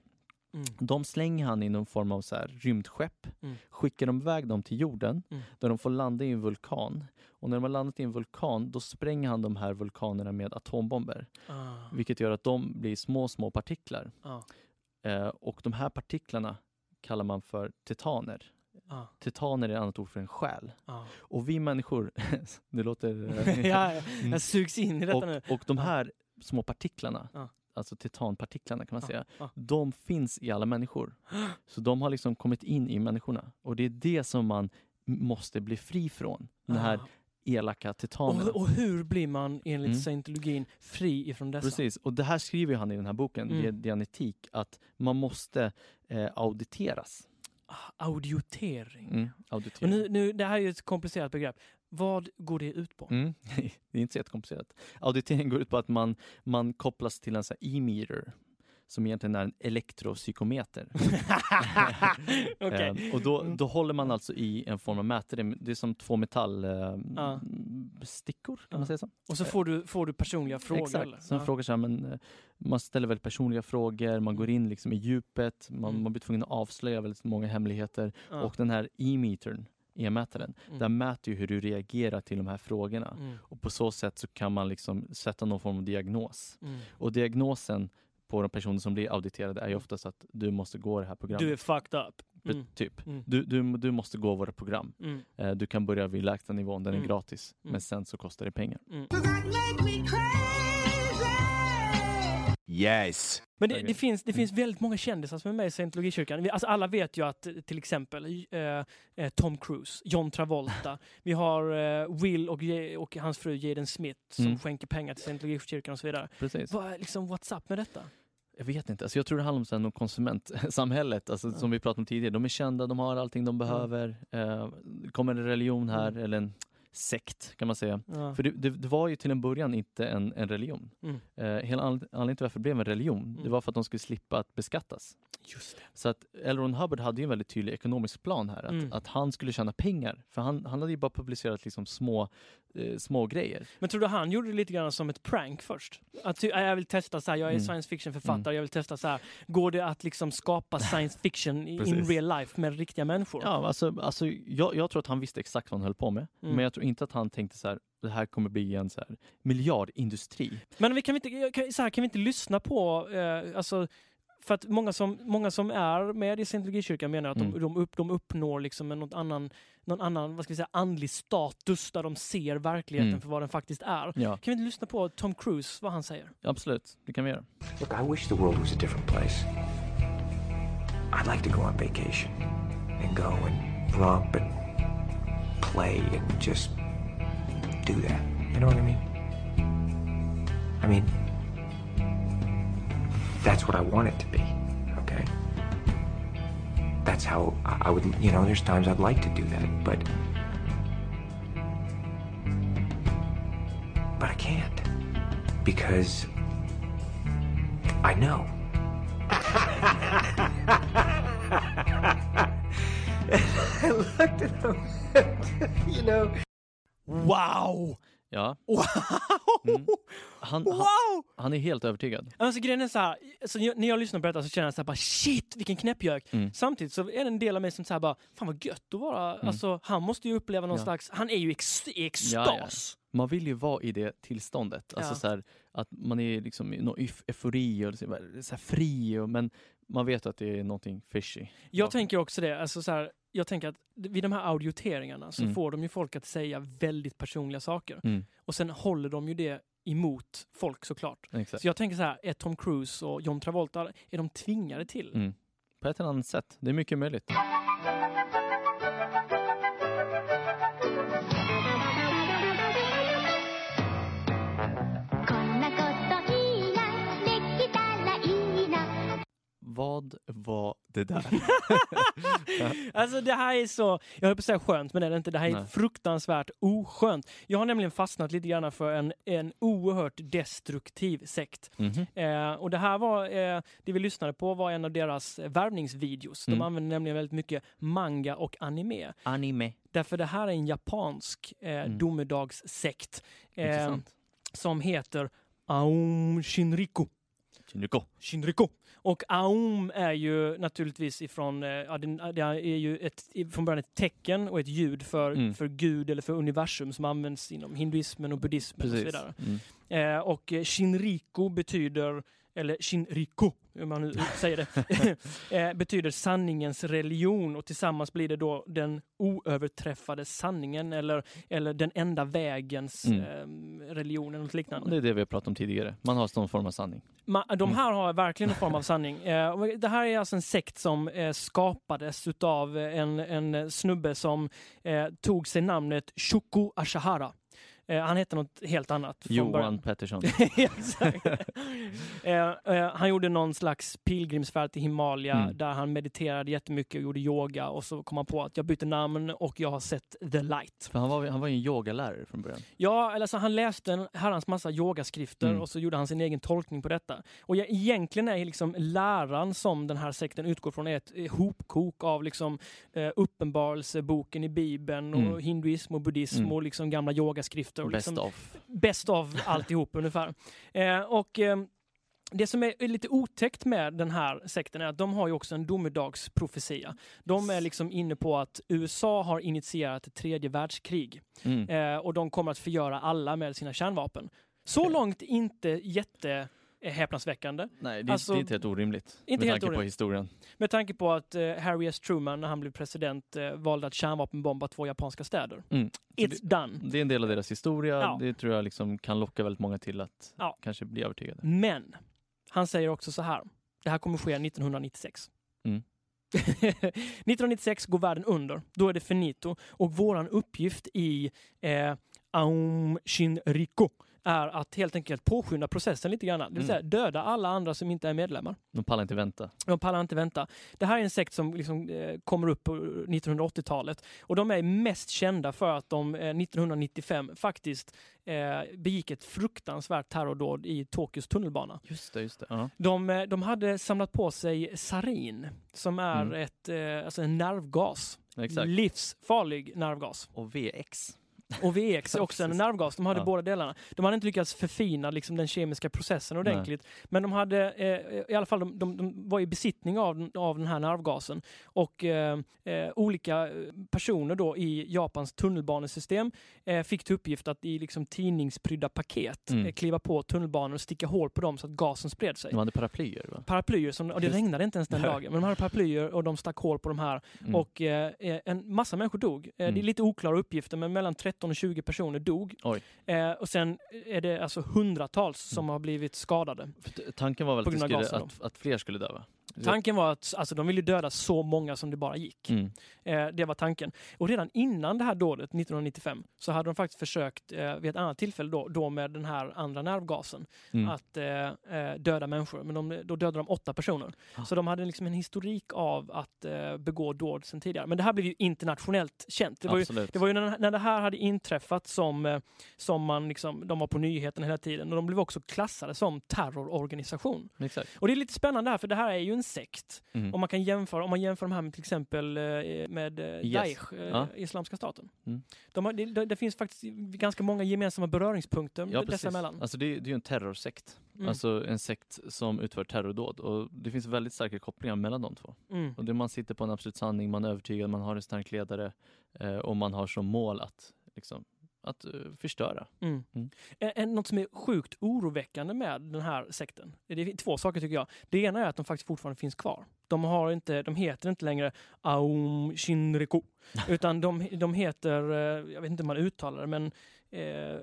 Speaker 3: Mm.
Speaker 2: De slänger han i någon form av så här rymdskepp,
Speaker 3: Mm.
Speaker 2: skickar de iväg dem till jorden
Speaker 3: Mm.
Speaker 2: där de får landa i en vulkan. Och när de har landat i en vulkan då spränger han de här vulkanerna med atombomber.
Speaker 3: Ah.
Speaker 2: Vilket gör att de blir små, små partiklar.
Speaker 3: Ah.
Speaker 2: Eh, och de här partiklarna kallar man för titaner.
Speaker 3: Ah.
Speaker 2: Titaner är ett annat ord för en själ.
Speaker 3: Ah.
Speaker 2: Och vi människor, det låter...
Speaker 3: ja, ja, jag sugs in i detta nu.
Speaker 2: och, och de
Speaker 3: Ja.
Speaker 2: här små partiklarna,
Speaker 3: Ja.
Speaker 2: alltså titanpartiklarna kan man
Speaker 3: Ja,
Speaker 2: säga,
Speaker 3: ja.
Speaker 2: de finns i alla människor. Så de har liksom kommit in i människorna. Och det är det som man måste bli fri från. Den här
Speaker 3: Ah.
Speaker 2: Elaka titanerna.
Speaker 3: och, och hur blir man enligt
Speaker 2: Mm.
Speaker 3: scientologin fri ifrån dessa?
Speaker 2: Precis, och det här skriver han i den här boken,
Speaker 3: Mm.
Speaker 2: Dianetik, att man måste eh, auditeras.
Speaker 3: Ah, Audiotering.
Speaker 2: Mm.
Speaker 3: Och
Speaker 2: Auditering.
Speaker 3: nu, nu, det här är ju ett komplicerat begrepp. Vad går det ut på?
Speaker 2: Mm. det är inte så jättekomplicerat. Auditering går ut på att man, man kopplas till en sån här e-meter som egentligen är en elektropsykometer.
Speaker 3: Okej.
Speaker 2: Eh, och då,
Speaker 3: Mm.
Speaker 2: då håller man alltså i en form av mätare. Det är som två metallstickor, eh, stickor, kan man säga så?
Speaker 3: Och så får du, får du personliga frågor?
Speaker 2: Exakt. de
Speaker 3: Ja.
Speaker 2: frågar så här, men, eh, man ställer väldigt personliga frågor, man går in liksom i djupet, man,
Speaker 3: Mm.
Speaker 2: man blir tvungen att avslöja väldigt många hemligheter.
Speaker 3: Ja.
Speaker 2: Och den här e-metern, e-mätaren,
Speaker 3: Mm.
Speaker 2: den mäter ju hur du reagerar till de här frågorna.
Speaker 3: Mm.
Speaker 2: Och på så sätt så kan man liksom sätta någon form av diagnos.
Speaker 3: Mm.
Speaker 2: Och diagnosen på de personer som blir auditerade är ju
Speaker 3: Mm.
Speaker 2: oftast att du måste gå det här programmet.
Speaker 3: Du är fucked up. Mm.
Speaker 2: Typ.
Speaker 3: Mm.
Speaker 2: Du, du, du måste gå våra program.
Speaker 3: Mm.
Speaker 2: Eh, Du kan börja vid lägsta nivån, den är
Speaker 3: Mm.
Speaker 2: gratis.
Speaker 3: Mm.
Speaker 2: Men sen så kostar det pengar.
Speaker 3: Mm.
Speaker 1: Yes.
Speaker 3: Men det, det, finns, det finns väldigt många kändisar som är med i scientologikyrkan. Alltså alla vet ju att eh, till exempel eh, eh, Tom Cruise, John Travolta, vi har eh, Will och, och hans fru Jaden Smith som
Speaker 2: Mm.
Speaker 3: skänker pengar till scientologikyrkan och så vidare.
Speaker 2: Precis.
Speaker 3: Vad är liksom, what's up med detta?
Speaker 2: Jag vet inte. Alltså jag tror det handlar om någon konsumentsamhället, alltså,
Speaker 3: Ja.
Speaker 2: som vi pratade om tidigare. De är kända, de har allting de behöver. Eh, det kommer en religion här,
Speaker 3: Mm.
Speaker 2: eller en sekt kan man säga.
Speaker 3: Ja.
Speaker 2: För det, det, det var ju till en början inte en, en religion.
Speaker 3: Mm.
Speaker 2: Eh, hela anled- anledningen till varför det blev en religion, det
Speaker 3: Mm.
Speaker 2: var för att de skulle slippa att beskattas.
Speaker 3: Just det.
Speaker 2: Så att L. Ron Hubbard hade ju en väldigt tydlig ekonomisk plan här, att,
Speaker 3: Mm.
Speaker 2: att han skulle tjäna pengar. För han, han hade ju bara publicerat liksom små, eh, små grejer.
Speaker 3: Men tror du han gjorde det lite grann som ett prank först? Att ty- jag vill testa så här, jag är
Speaker 2: Mm.
Speaker 3: science fiction författare, jag vill testa så här. Går det att liksom skapa science fiction in real life med riktiga människor?
Speaker 2: Ja, alltså, alltså, jag, jag tror att han visste exakt vad han höll på med.
Speaker 3: Mm.
Speaker 2: Men jag tror inte att han tänkte så här, det här kommer bli en så här miljardindustri.
Speaker 3: Men vi kan, vi inte, kan, så här, kan vi inte lyssna på, eh, alltså, för att många som, många som är med i scientologikyrkan menar att de,
Speaker 2: Mm.
Speaker 3: de, upp, de uppnår liksom en någon annan, någon annan vad ska vi säga, andlig status där de ser verkligheten
Speaker 2: Mm.
Speaker 3: för vad den faktiskt är.
Speaker 2: Ja,
Speaker 3: Kan vi inte lyssna på Tom Cruise, vad han säger?
Speaker 2: absolut. Det kan vi göra.
Speaker 5: Look, I wish the world was a different place. I'd like to go on vacation and go and romp and play and just do that. You know what I mean? I mean, that's what I want it to be, okay? That's how I would, you know, there's times I'd like to do that, but. But I can't. Because I know. I looked at him, you know.
Speaker 3: Wow!
Speaker 2: Ja,
Speaker 3: Wow!
Speaker 2: Mm. han, han,
Speaker 3: Wow!
Speaker 2: han är helt övertygad.
Speaker 3: Alltså grejen är så här, alltså, när jag- lyssnar på detta så känner jag så här bara shit vilken knäppjök.
Speaker 2: Mm.
Speaker 3: Samtidigt så är det en del av mig som säger bara fan vad gött att vara, alltså han måste ju uppleva någon
Speaker 2: Ja.
Speaker 3: slags, han är ju ex, i extas.
Speaker 2: Ja, ja. Man vill ju vara i det tillståndet. Alltså
Speaker 3: Ja.
Speaker 2: så här, att man är liksom i någon euf- eufori och så här fri, och, men man vet att det är någonting fishy.
Speaker 3: Jag tänker också det, alltså så här, jag tänker att vid de här audioteringarna så
Speaker 2: Mm.
Speaker 3: får de ju folk att säga väldigt personliga saker.
Speaker 2: Mm,
Speaker 3: Och sen håller de ju det emot folk såklart.
Speaker 2: exakt.
Speaker 3: Så jag tänker så här, är Tom Cruise och John Travolta, är de tvingade till?
Speaker 2: Mm. På ett eller annat sätt. Det är mycket möjligt. Var det där?
Speaker 3: alltså det här är så, jag höll på att säga skönt, men det är det inte. Det här är
Speaker 2: Nej.
Speaker 3: fruktansvärt oskönt. Jag har nämligen fastnat lite grann för en, en oerhört destruktiv sekt.
Speaker 2: Mhm.
Speaker 3: Eh, och det här var, eh, det vi lyssnade på var en av deras värvningsvideos. De
Speaker 2: Mm.
Speaker 3: använder nämligen väldigt mycket manga och anime.
Speaker 2: Anime.
Speaker 3: Därför det här är en japansk eh,
Speaker 2: Mm.
Speaker 3: domedagssekt eh, som heter Aum Shinriku.
Speaker 2: Shinriko.
Speaker 3: Shinriko. Och Aum är ju naturligtvis ifrån, eh, ja, det, det är ju ett, från början ett tecken och ett ljud för,
Speaker 2: Mm.
Speaker 3: för Gud eller för universum som används inom hinduismen och buddhismen och så
Speaker 2: Precis.
Speaker 3: vidare.
Speaker 2: Mm.
Speaker 3: Eh, och Shinriko betyder, eller Shinriko, hur man nu säger det, eh, betyder sanningens religion och tillsammans blir det då den oöverträffade sanningen eller, eller den enda vägens
Speaker 2: Mm.
Speaker 3: eh, religion eller något liknande.
Speaker 2: Det är det vi har pratat om tidigare. Man har någon form av sanning.
Speaker 3: Ma- de
Speaker 2: Mm.
Speaker 3: här har verkligen en form av sanning. Eh, det här är alltså en sekt som eh, skapades utav en, en snubbe som tog sig namnet Shuko Ashahara. Eh, han hette något helt annat.
Speaker 2: Johan. Pettersson.
Speaker 3: Eh, eh, han gjorde någon slags pilgrimsfärd till Himalaya
Speaker 2: Mm.
Speaker 3: där han mediterade jättemycket och gjorde yoga och så kom han på att jag bytte namn och jag har sett the light.
Speaker 2: För han var, han var ju en yogalärare från början.
Speaker 3: Ja, eller så han läste en herrans massa yogaskrifter
Speaker 2: Mm.
Speaker 3: och så gjorde han sin egen tolkning på detta. Och jag, egentligen är liksom läran som den här sekten utgår från är ett eh, hopkok av liksom eh, uppenbarelseboken i bibeln och
Speaker 2: Mm.
Speaker 3: hinduism och buddhism
Speaker 2: Mm.
Speaker 3: och liksom gamla yogaskrifter. Och
Speaker 2: Best
Speaker 3: liksom,
Speaker 2: of.
Speaker 3: bäst av alltihop ungefär. Eh, och eh, det som är lite otäckt med den här sekten är att de har ju också en domedagsprofetia. De är liksom inne på att USA har initierat ett tredje världskrig
Speaker 2: Mm.
Speaker 3: eh, och de kommer att förgöra alla med sina kärnvapen. Så långt inte jätte eh, häpnadsväckande.
Speaker 2: Nej, det,
Speaker 3: Alltså,
Speaker 2: det är inte helt orimligt.
Speaker 3: inte
Speaker 2: med
Speaker 3: helt
Speaker 2: tanke på
Speaker 3: orimligt.
Speaker 2: historien.
Speaker 3: Med tanke på att eh, Harry S. Truman när han blev president eh, valde att kärnvapenbomba två japanska städer.
Speaker 2: Mm.
Speaker 3: It's done.
Speaker 2: Det är en del av deras historia.
Speaker 3: Ja.
Speaker 2: Det tror jag liksom kan locka väldigt många till att
Speaker 3: Ja.
Speaker 2: kanske bli övertygade.
Speaker 3: Men han säger också så här. Det här kommer ske 1996.
Speaker 2: Mm.
Speaker 3: 1996 går världen under. Då är det finito. Och våran uppgift i eh, Aum Shinriko är att helt enkelt påskynda processen lite grann. Det vill
Speaker 2: Mm.
Speaker 3: säga döda alla andra som inte är medlemmar.
Speaker 2: De pallar inte vänta.
Speaker 3: De pallar inte vänta. Det här är en sekt som liksom, eh, kommer upp på 1980-talet och de är mest kända för att de eh, 1995 faktiskt eh, begick ett fruktansvärt terrordåd i Tokyos tunnelbana.
Speaker 2: Just det, just det. Ja.
Speaker 3: De, eh, de hade samlat på sig sarin som är
Speaker 2: Mm.
Speaker 3: ett, eh, alltså en nervgas.
Speaker 2: Exakt.
Speaker 3: Livsfarlig nervgas.
Speaker 2: Och VX.
Speaker 3: Och VX är också en nervgas. De hade
Speaker 2: ja.
Speaker 3: båda delarna. De hade inte lyckats förfina liksom, den kemiska processen ordentligt. Nej. Men de hade, eh, i alla fall, de, de, de, var i besittning av, av den här nervgasen. Och eh, eh, olika personer då i Japans tunnelbanesystem eh, fick till uppgift att i liksom, tidningsprydda paket
Speaker 2: mm.
Speaker 3: Eh, kliva på tunnelbanor och sticka hål på dem så att gasen spred sig.
Speaker 2: De hade paraplyer va?
Speaker 3: Paraplyer, som, och det
Speaker 2: Just...
Speaker 3: regnade inte ens den dagen. Men de hade paraplyer och de stack hål på de här.
Speaker 2: Mm.
Speaker 3: Och eh, en massa människor dog. Mm. Det är
Speaker 2: mm.
Speaker 3: lite oklara uppgifter, men mellan 30 13 och 20 personer dog. Eh, och sen är det alltså hundratals mm. som har blivit skadade.
Speaker 2: För tanken var väl att, skulle, att, att, fler skulle dö?
Speaker 3: Tanken var att alltså, de ville döda så många som det bara gick.
Speaker 2: Mm.
Speaker 3: Eh, det var tanken. Och redan innan det här dådet, 1995, så hade de faktiskt försökt eh, vid ett annat tillfälle då, då med den här andra nervgasen
Speaker 2: Mm.
Speaker 3: att eh, eh, döda människor. Men de, då dödade de åtta personer.
Speaker 2: Ah.
Speaker 3: Så de hade liksom en historik av att eh, begå dåd sedan tidigare. Men det här blev ju internationellt känt. Det var ju,
Speaker 2: Absolut.
Speaker 3: det var ju när, när det här hade inträffat som, eh, som man liksom, de var på nyheterna hela tiden. Och de blev också klassade som terrororganisation.
Speaker 2: Exakt.
Speaker 3: Och det är lite spännande här, för det här är ju en sekt.
Speaker 2: Mm.
Speaker 3: Om man kan jämföra, om man jämför de här med till exempel eh, med eh,
Speaker 2: Yes.
Speaker 3: Daesh, eh,
Speaker 2: Ja.
Speaker 3: Islamiska staten.
Speaker 2: Mm.
Speaker 3: De har, det, det, finns faktiskt ganska många gemensamma beröringspunkter
Speaker 2: Ja,
Speaker 3: dessa emellan.
Speaker 2: Alltså det, är- det är ju en terrorsekt.
Speaker 3: Mm.
Speaker 2: Alltså en sekt som utför terrordåd. Och det finns väldigt starka kopplingar mellan de två.
Speaker 3: Mm.
Speaker 2: Och det man sitter på en absolut sanning, man är övertygad, man har en stark ledare eh, och man har som mål att, liksom, att eh, förstöra.
Speaker 3: Mm.
Speaker 2: Mm.
Speaker 3: En, något som är sjukt oroväckande med den här sekten, det är två saker tycker jag. Det ena är att de faktiskt fortfarande finns kvar. De, har inte, de heter inte längre Aum Shinriko, utan de, de heter, eh, jag vet inte hur man uttalar det, men eh,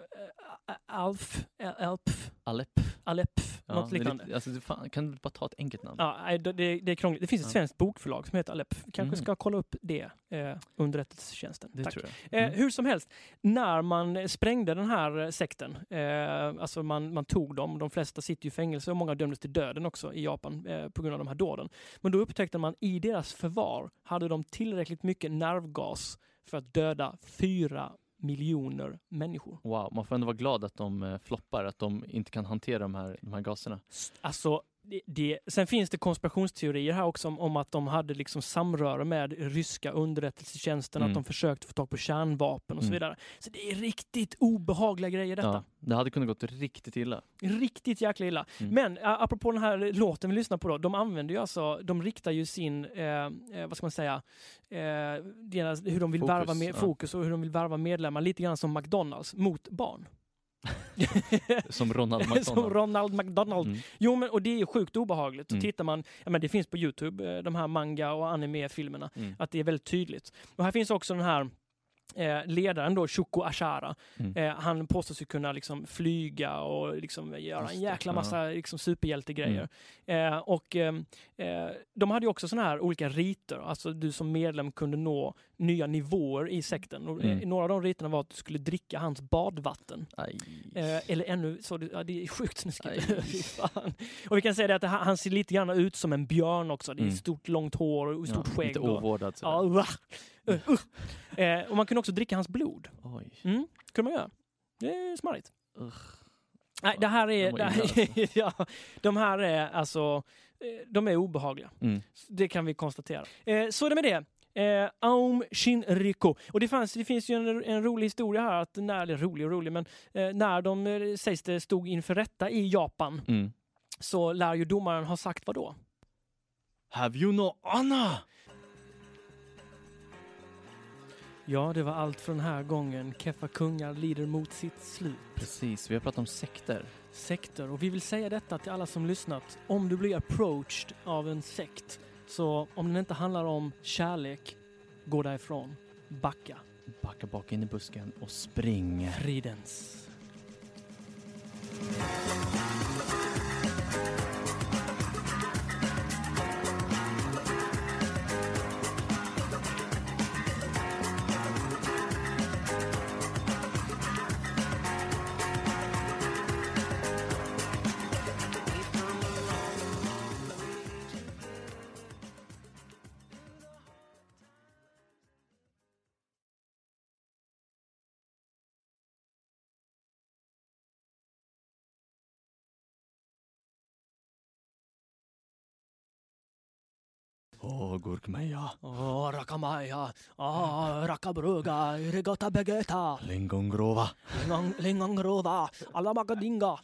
Speaker 3: Alf, Alp,
Speaker 2: Alep.
Speaker 3: Alep,
Speaker 2: Ja.
Speaker 3: Något liknande.
Speaker 2: lite- alltså, fan, kan du bara ta ett enkelt namn?
Speaker 3: Ja, det, det är krångligt. Det finns ett
Speaker 2: Ja.
Speaker 3: svenskt bokförlag som heter Aleph. Kanske
Speaker 2: Mm.
Speaker 3: ska kolla upp det, eh, underrättelsetjänsten.
Speaker 2: det
Speaker 3: Tack. Eh,
Speaker 2: Mm.
Speaker 3: hur som helst, när man sprängde den här eh, sekten, eh, alltså man, man tog dem, de flesta sitter i fängelse och många dömdes till döden också i Japan eh, på grund av de här dåden. Men då upptäckte man i deras förvar hade de tillräckligt mycket nervgas för att döda fyra miljoner människor.
Speaker 2: Wow, man får ändå vara glad att de eh, floppar, att de inte kan hantera de här, de här gaserna.
Speaker 3: Alltså, det, det, sen finns det konspirationsteorier här också om, om att de hade liksom samröre med ryska underrättelsetjänsten,
Speaker 2: Mm.
Speaker 3: att de försökte få tag på kärnvapen och så
Speaker 2: Mm.
Speaker 3: vidare. Så det är riktigt obehagliga grejer detta.
Speaker 2: Ja, det hade kunnat gått riktigt illa.
Speaker 3: Riktigt jäkla illa.
Speaker 2: Mm.
Speaker 3: Men apropå den här låten vi lyssnar på då, de använder ju alltså, de riktar ju sin, eh, vad ska man säga, eh, deras, hur de vill
Speaker 2: Fokus,
Speaker 3: värva med,
Speaker 2: ja.
Speaker 3: fokus och hur de vill värva medlemmar, lite grann som McDonalds mot barn.
Speaker 2: Som Ronald
Speaker 3: som
Speaker 2: McDonald.
Speaker 3: Ronald McDonald.
Speaker 2: Mm.
Speaker 3: Jo, men och det är ju sjukt obehagligt.
Speaker 2: Mm.
Speaker 3: Tittar man, ja, men det finns på Youtube, eh, de här manga och anime-filmerna,
Speaker 2: Mm.
Speaker 3: att det är väldigt tydligt. Och här finns också den här eh, ledaren då, Shuko Ashara.
Speaker 2: Mm.
Speaker 3: Eh, han påstås ju kunna liksom flyga och liksom göra en jäkla massa liksom superhjältegrejer. Eh, och ehm, eh, de hade ju också såna här olika riter, alltså du som medlem kunde nå nya nivåer i sekten. Och,
Speaker 2: Mm.
Speaker 3: eh, några av de riterna var att du skulle dricka hans badvatten. Eh, eller ännu så, ja, det är sjukt snuskigt. Och vi kan säga det att han, han ser lite grann ut som en björn också. Det är
Speaker 2: Mm.
Speaker 3: stort långt hår och stort
Speaker 2: ja,
Speaker 3: skägg.
Speaker 2: Lite
Speaker 3: och, Uh. Eh, och man kunde också dricka hans blod.
Speaker 2: Oj.
Speaker 3: Mm, kunde man göra. Det är smarrigt. Nej, det här är... Det här, ja, de här är alltså... eh, De är obehagliga.
Speaker 2: Mm.
Speaker 3: Det kan vi konstatera. Eh, så är det med det. Eh, Aum Shinriko. Och det, fanns, det finns ju en, en rolig historia här, att när, eller rolig och rolig, men eh, när de eh, sägs det stod inför rätta i Japan
Speaker 2: Mm.
Speaker 3: så lär ju domaren ha sagt vad då?
Speaker 2: Have you no honor?
Speaker 3: Ja, det var allt för den här gången. Keffa kungar lider mot sitt slut.
Speaker 2: Precis, vi har pratat om sekter.
Speaker 3: sekter. Och vi vill säga detta till alla som lyssnat. Om du blir approached av en sekt, så om den inte handlar om kärlek, gå därifrån. Backa.
Speaker 2: Backa bak in i busken och spring.
Speaker 3: Fridens.
Speaker 2: Åh, gurkmeja.
Speaker 3: Åh, rakamaya, ah, rakabruga, irigata begeta,
Speaker 2: Lingongrova.
Speaker 3: lingongrova, alla magadinga.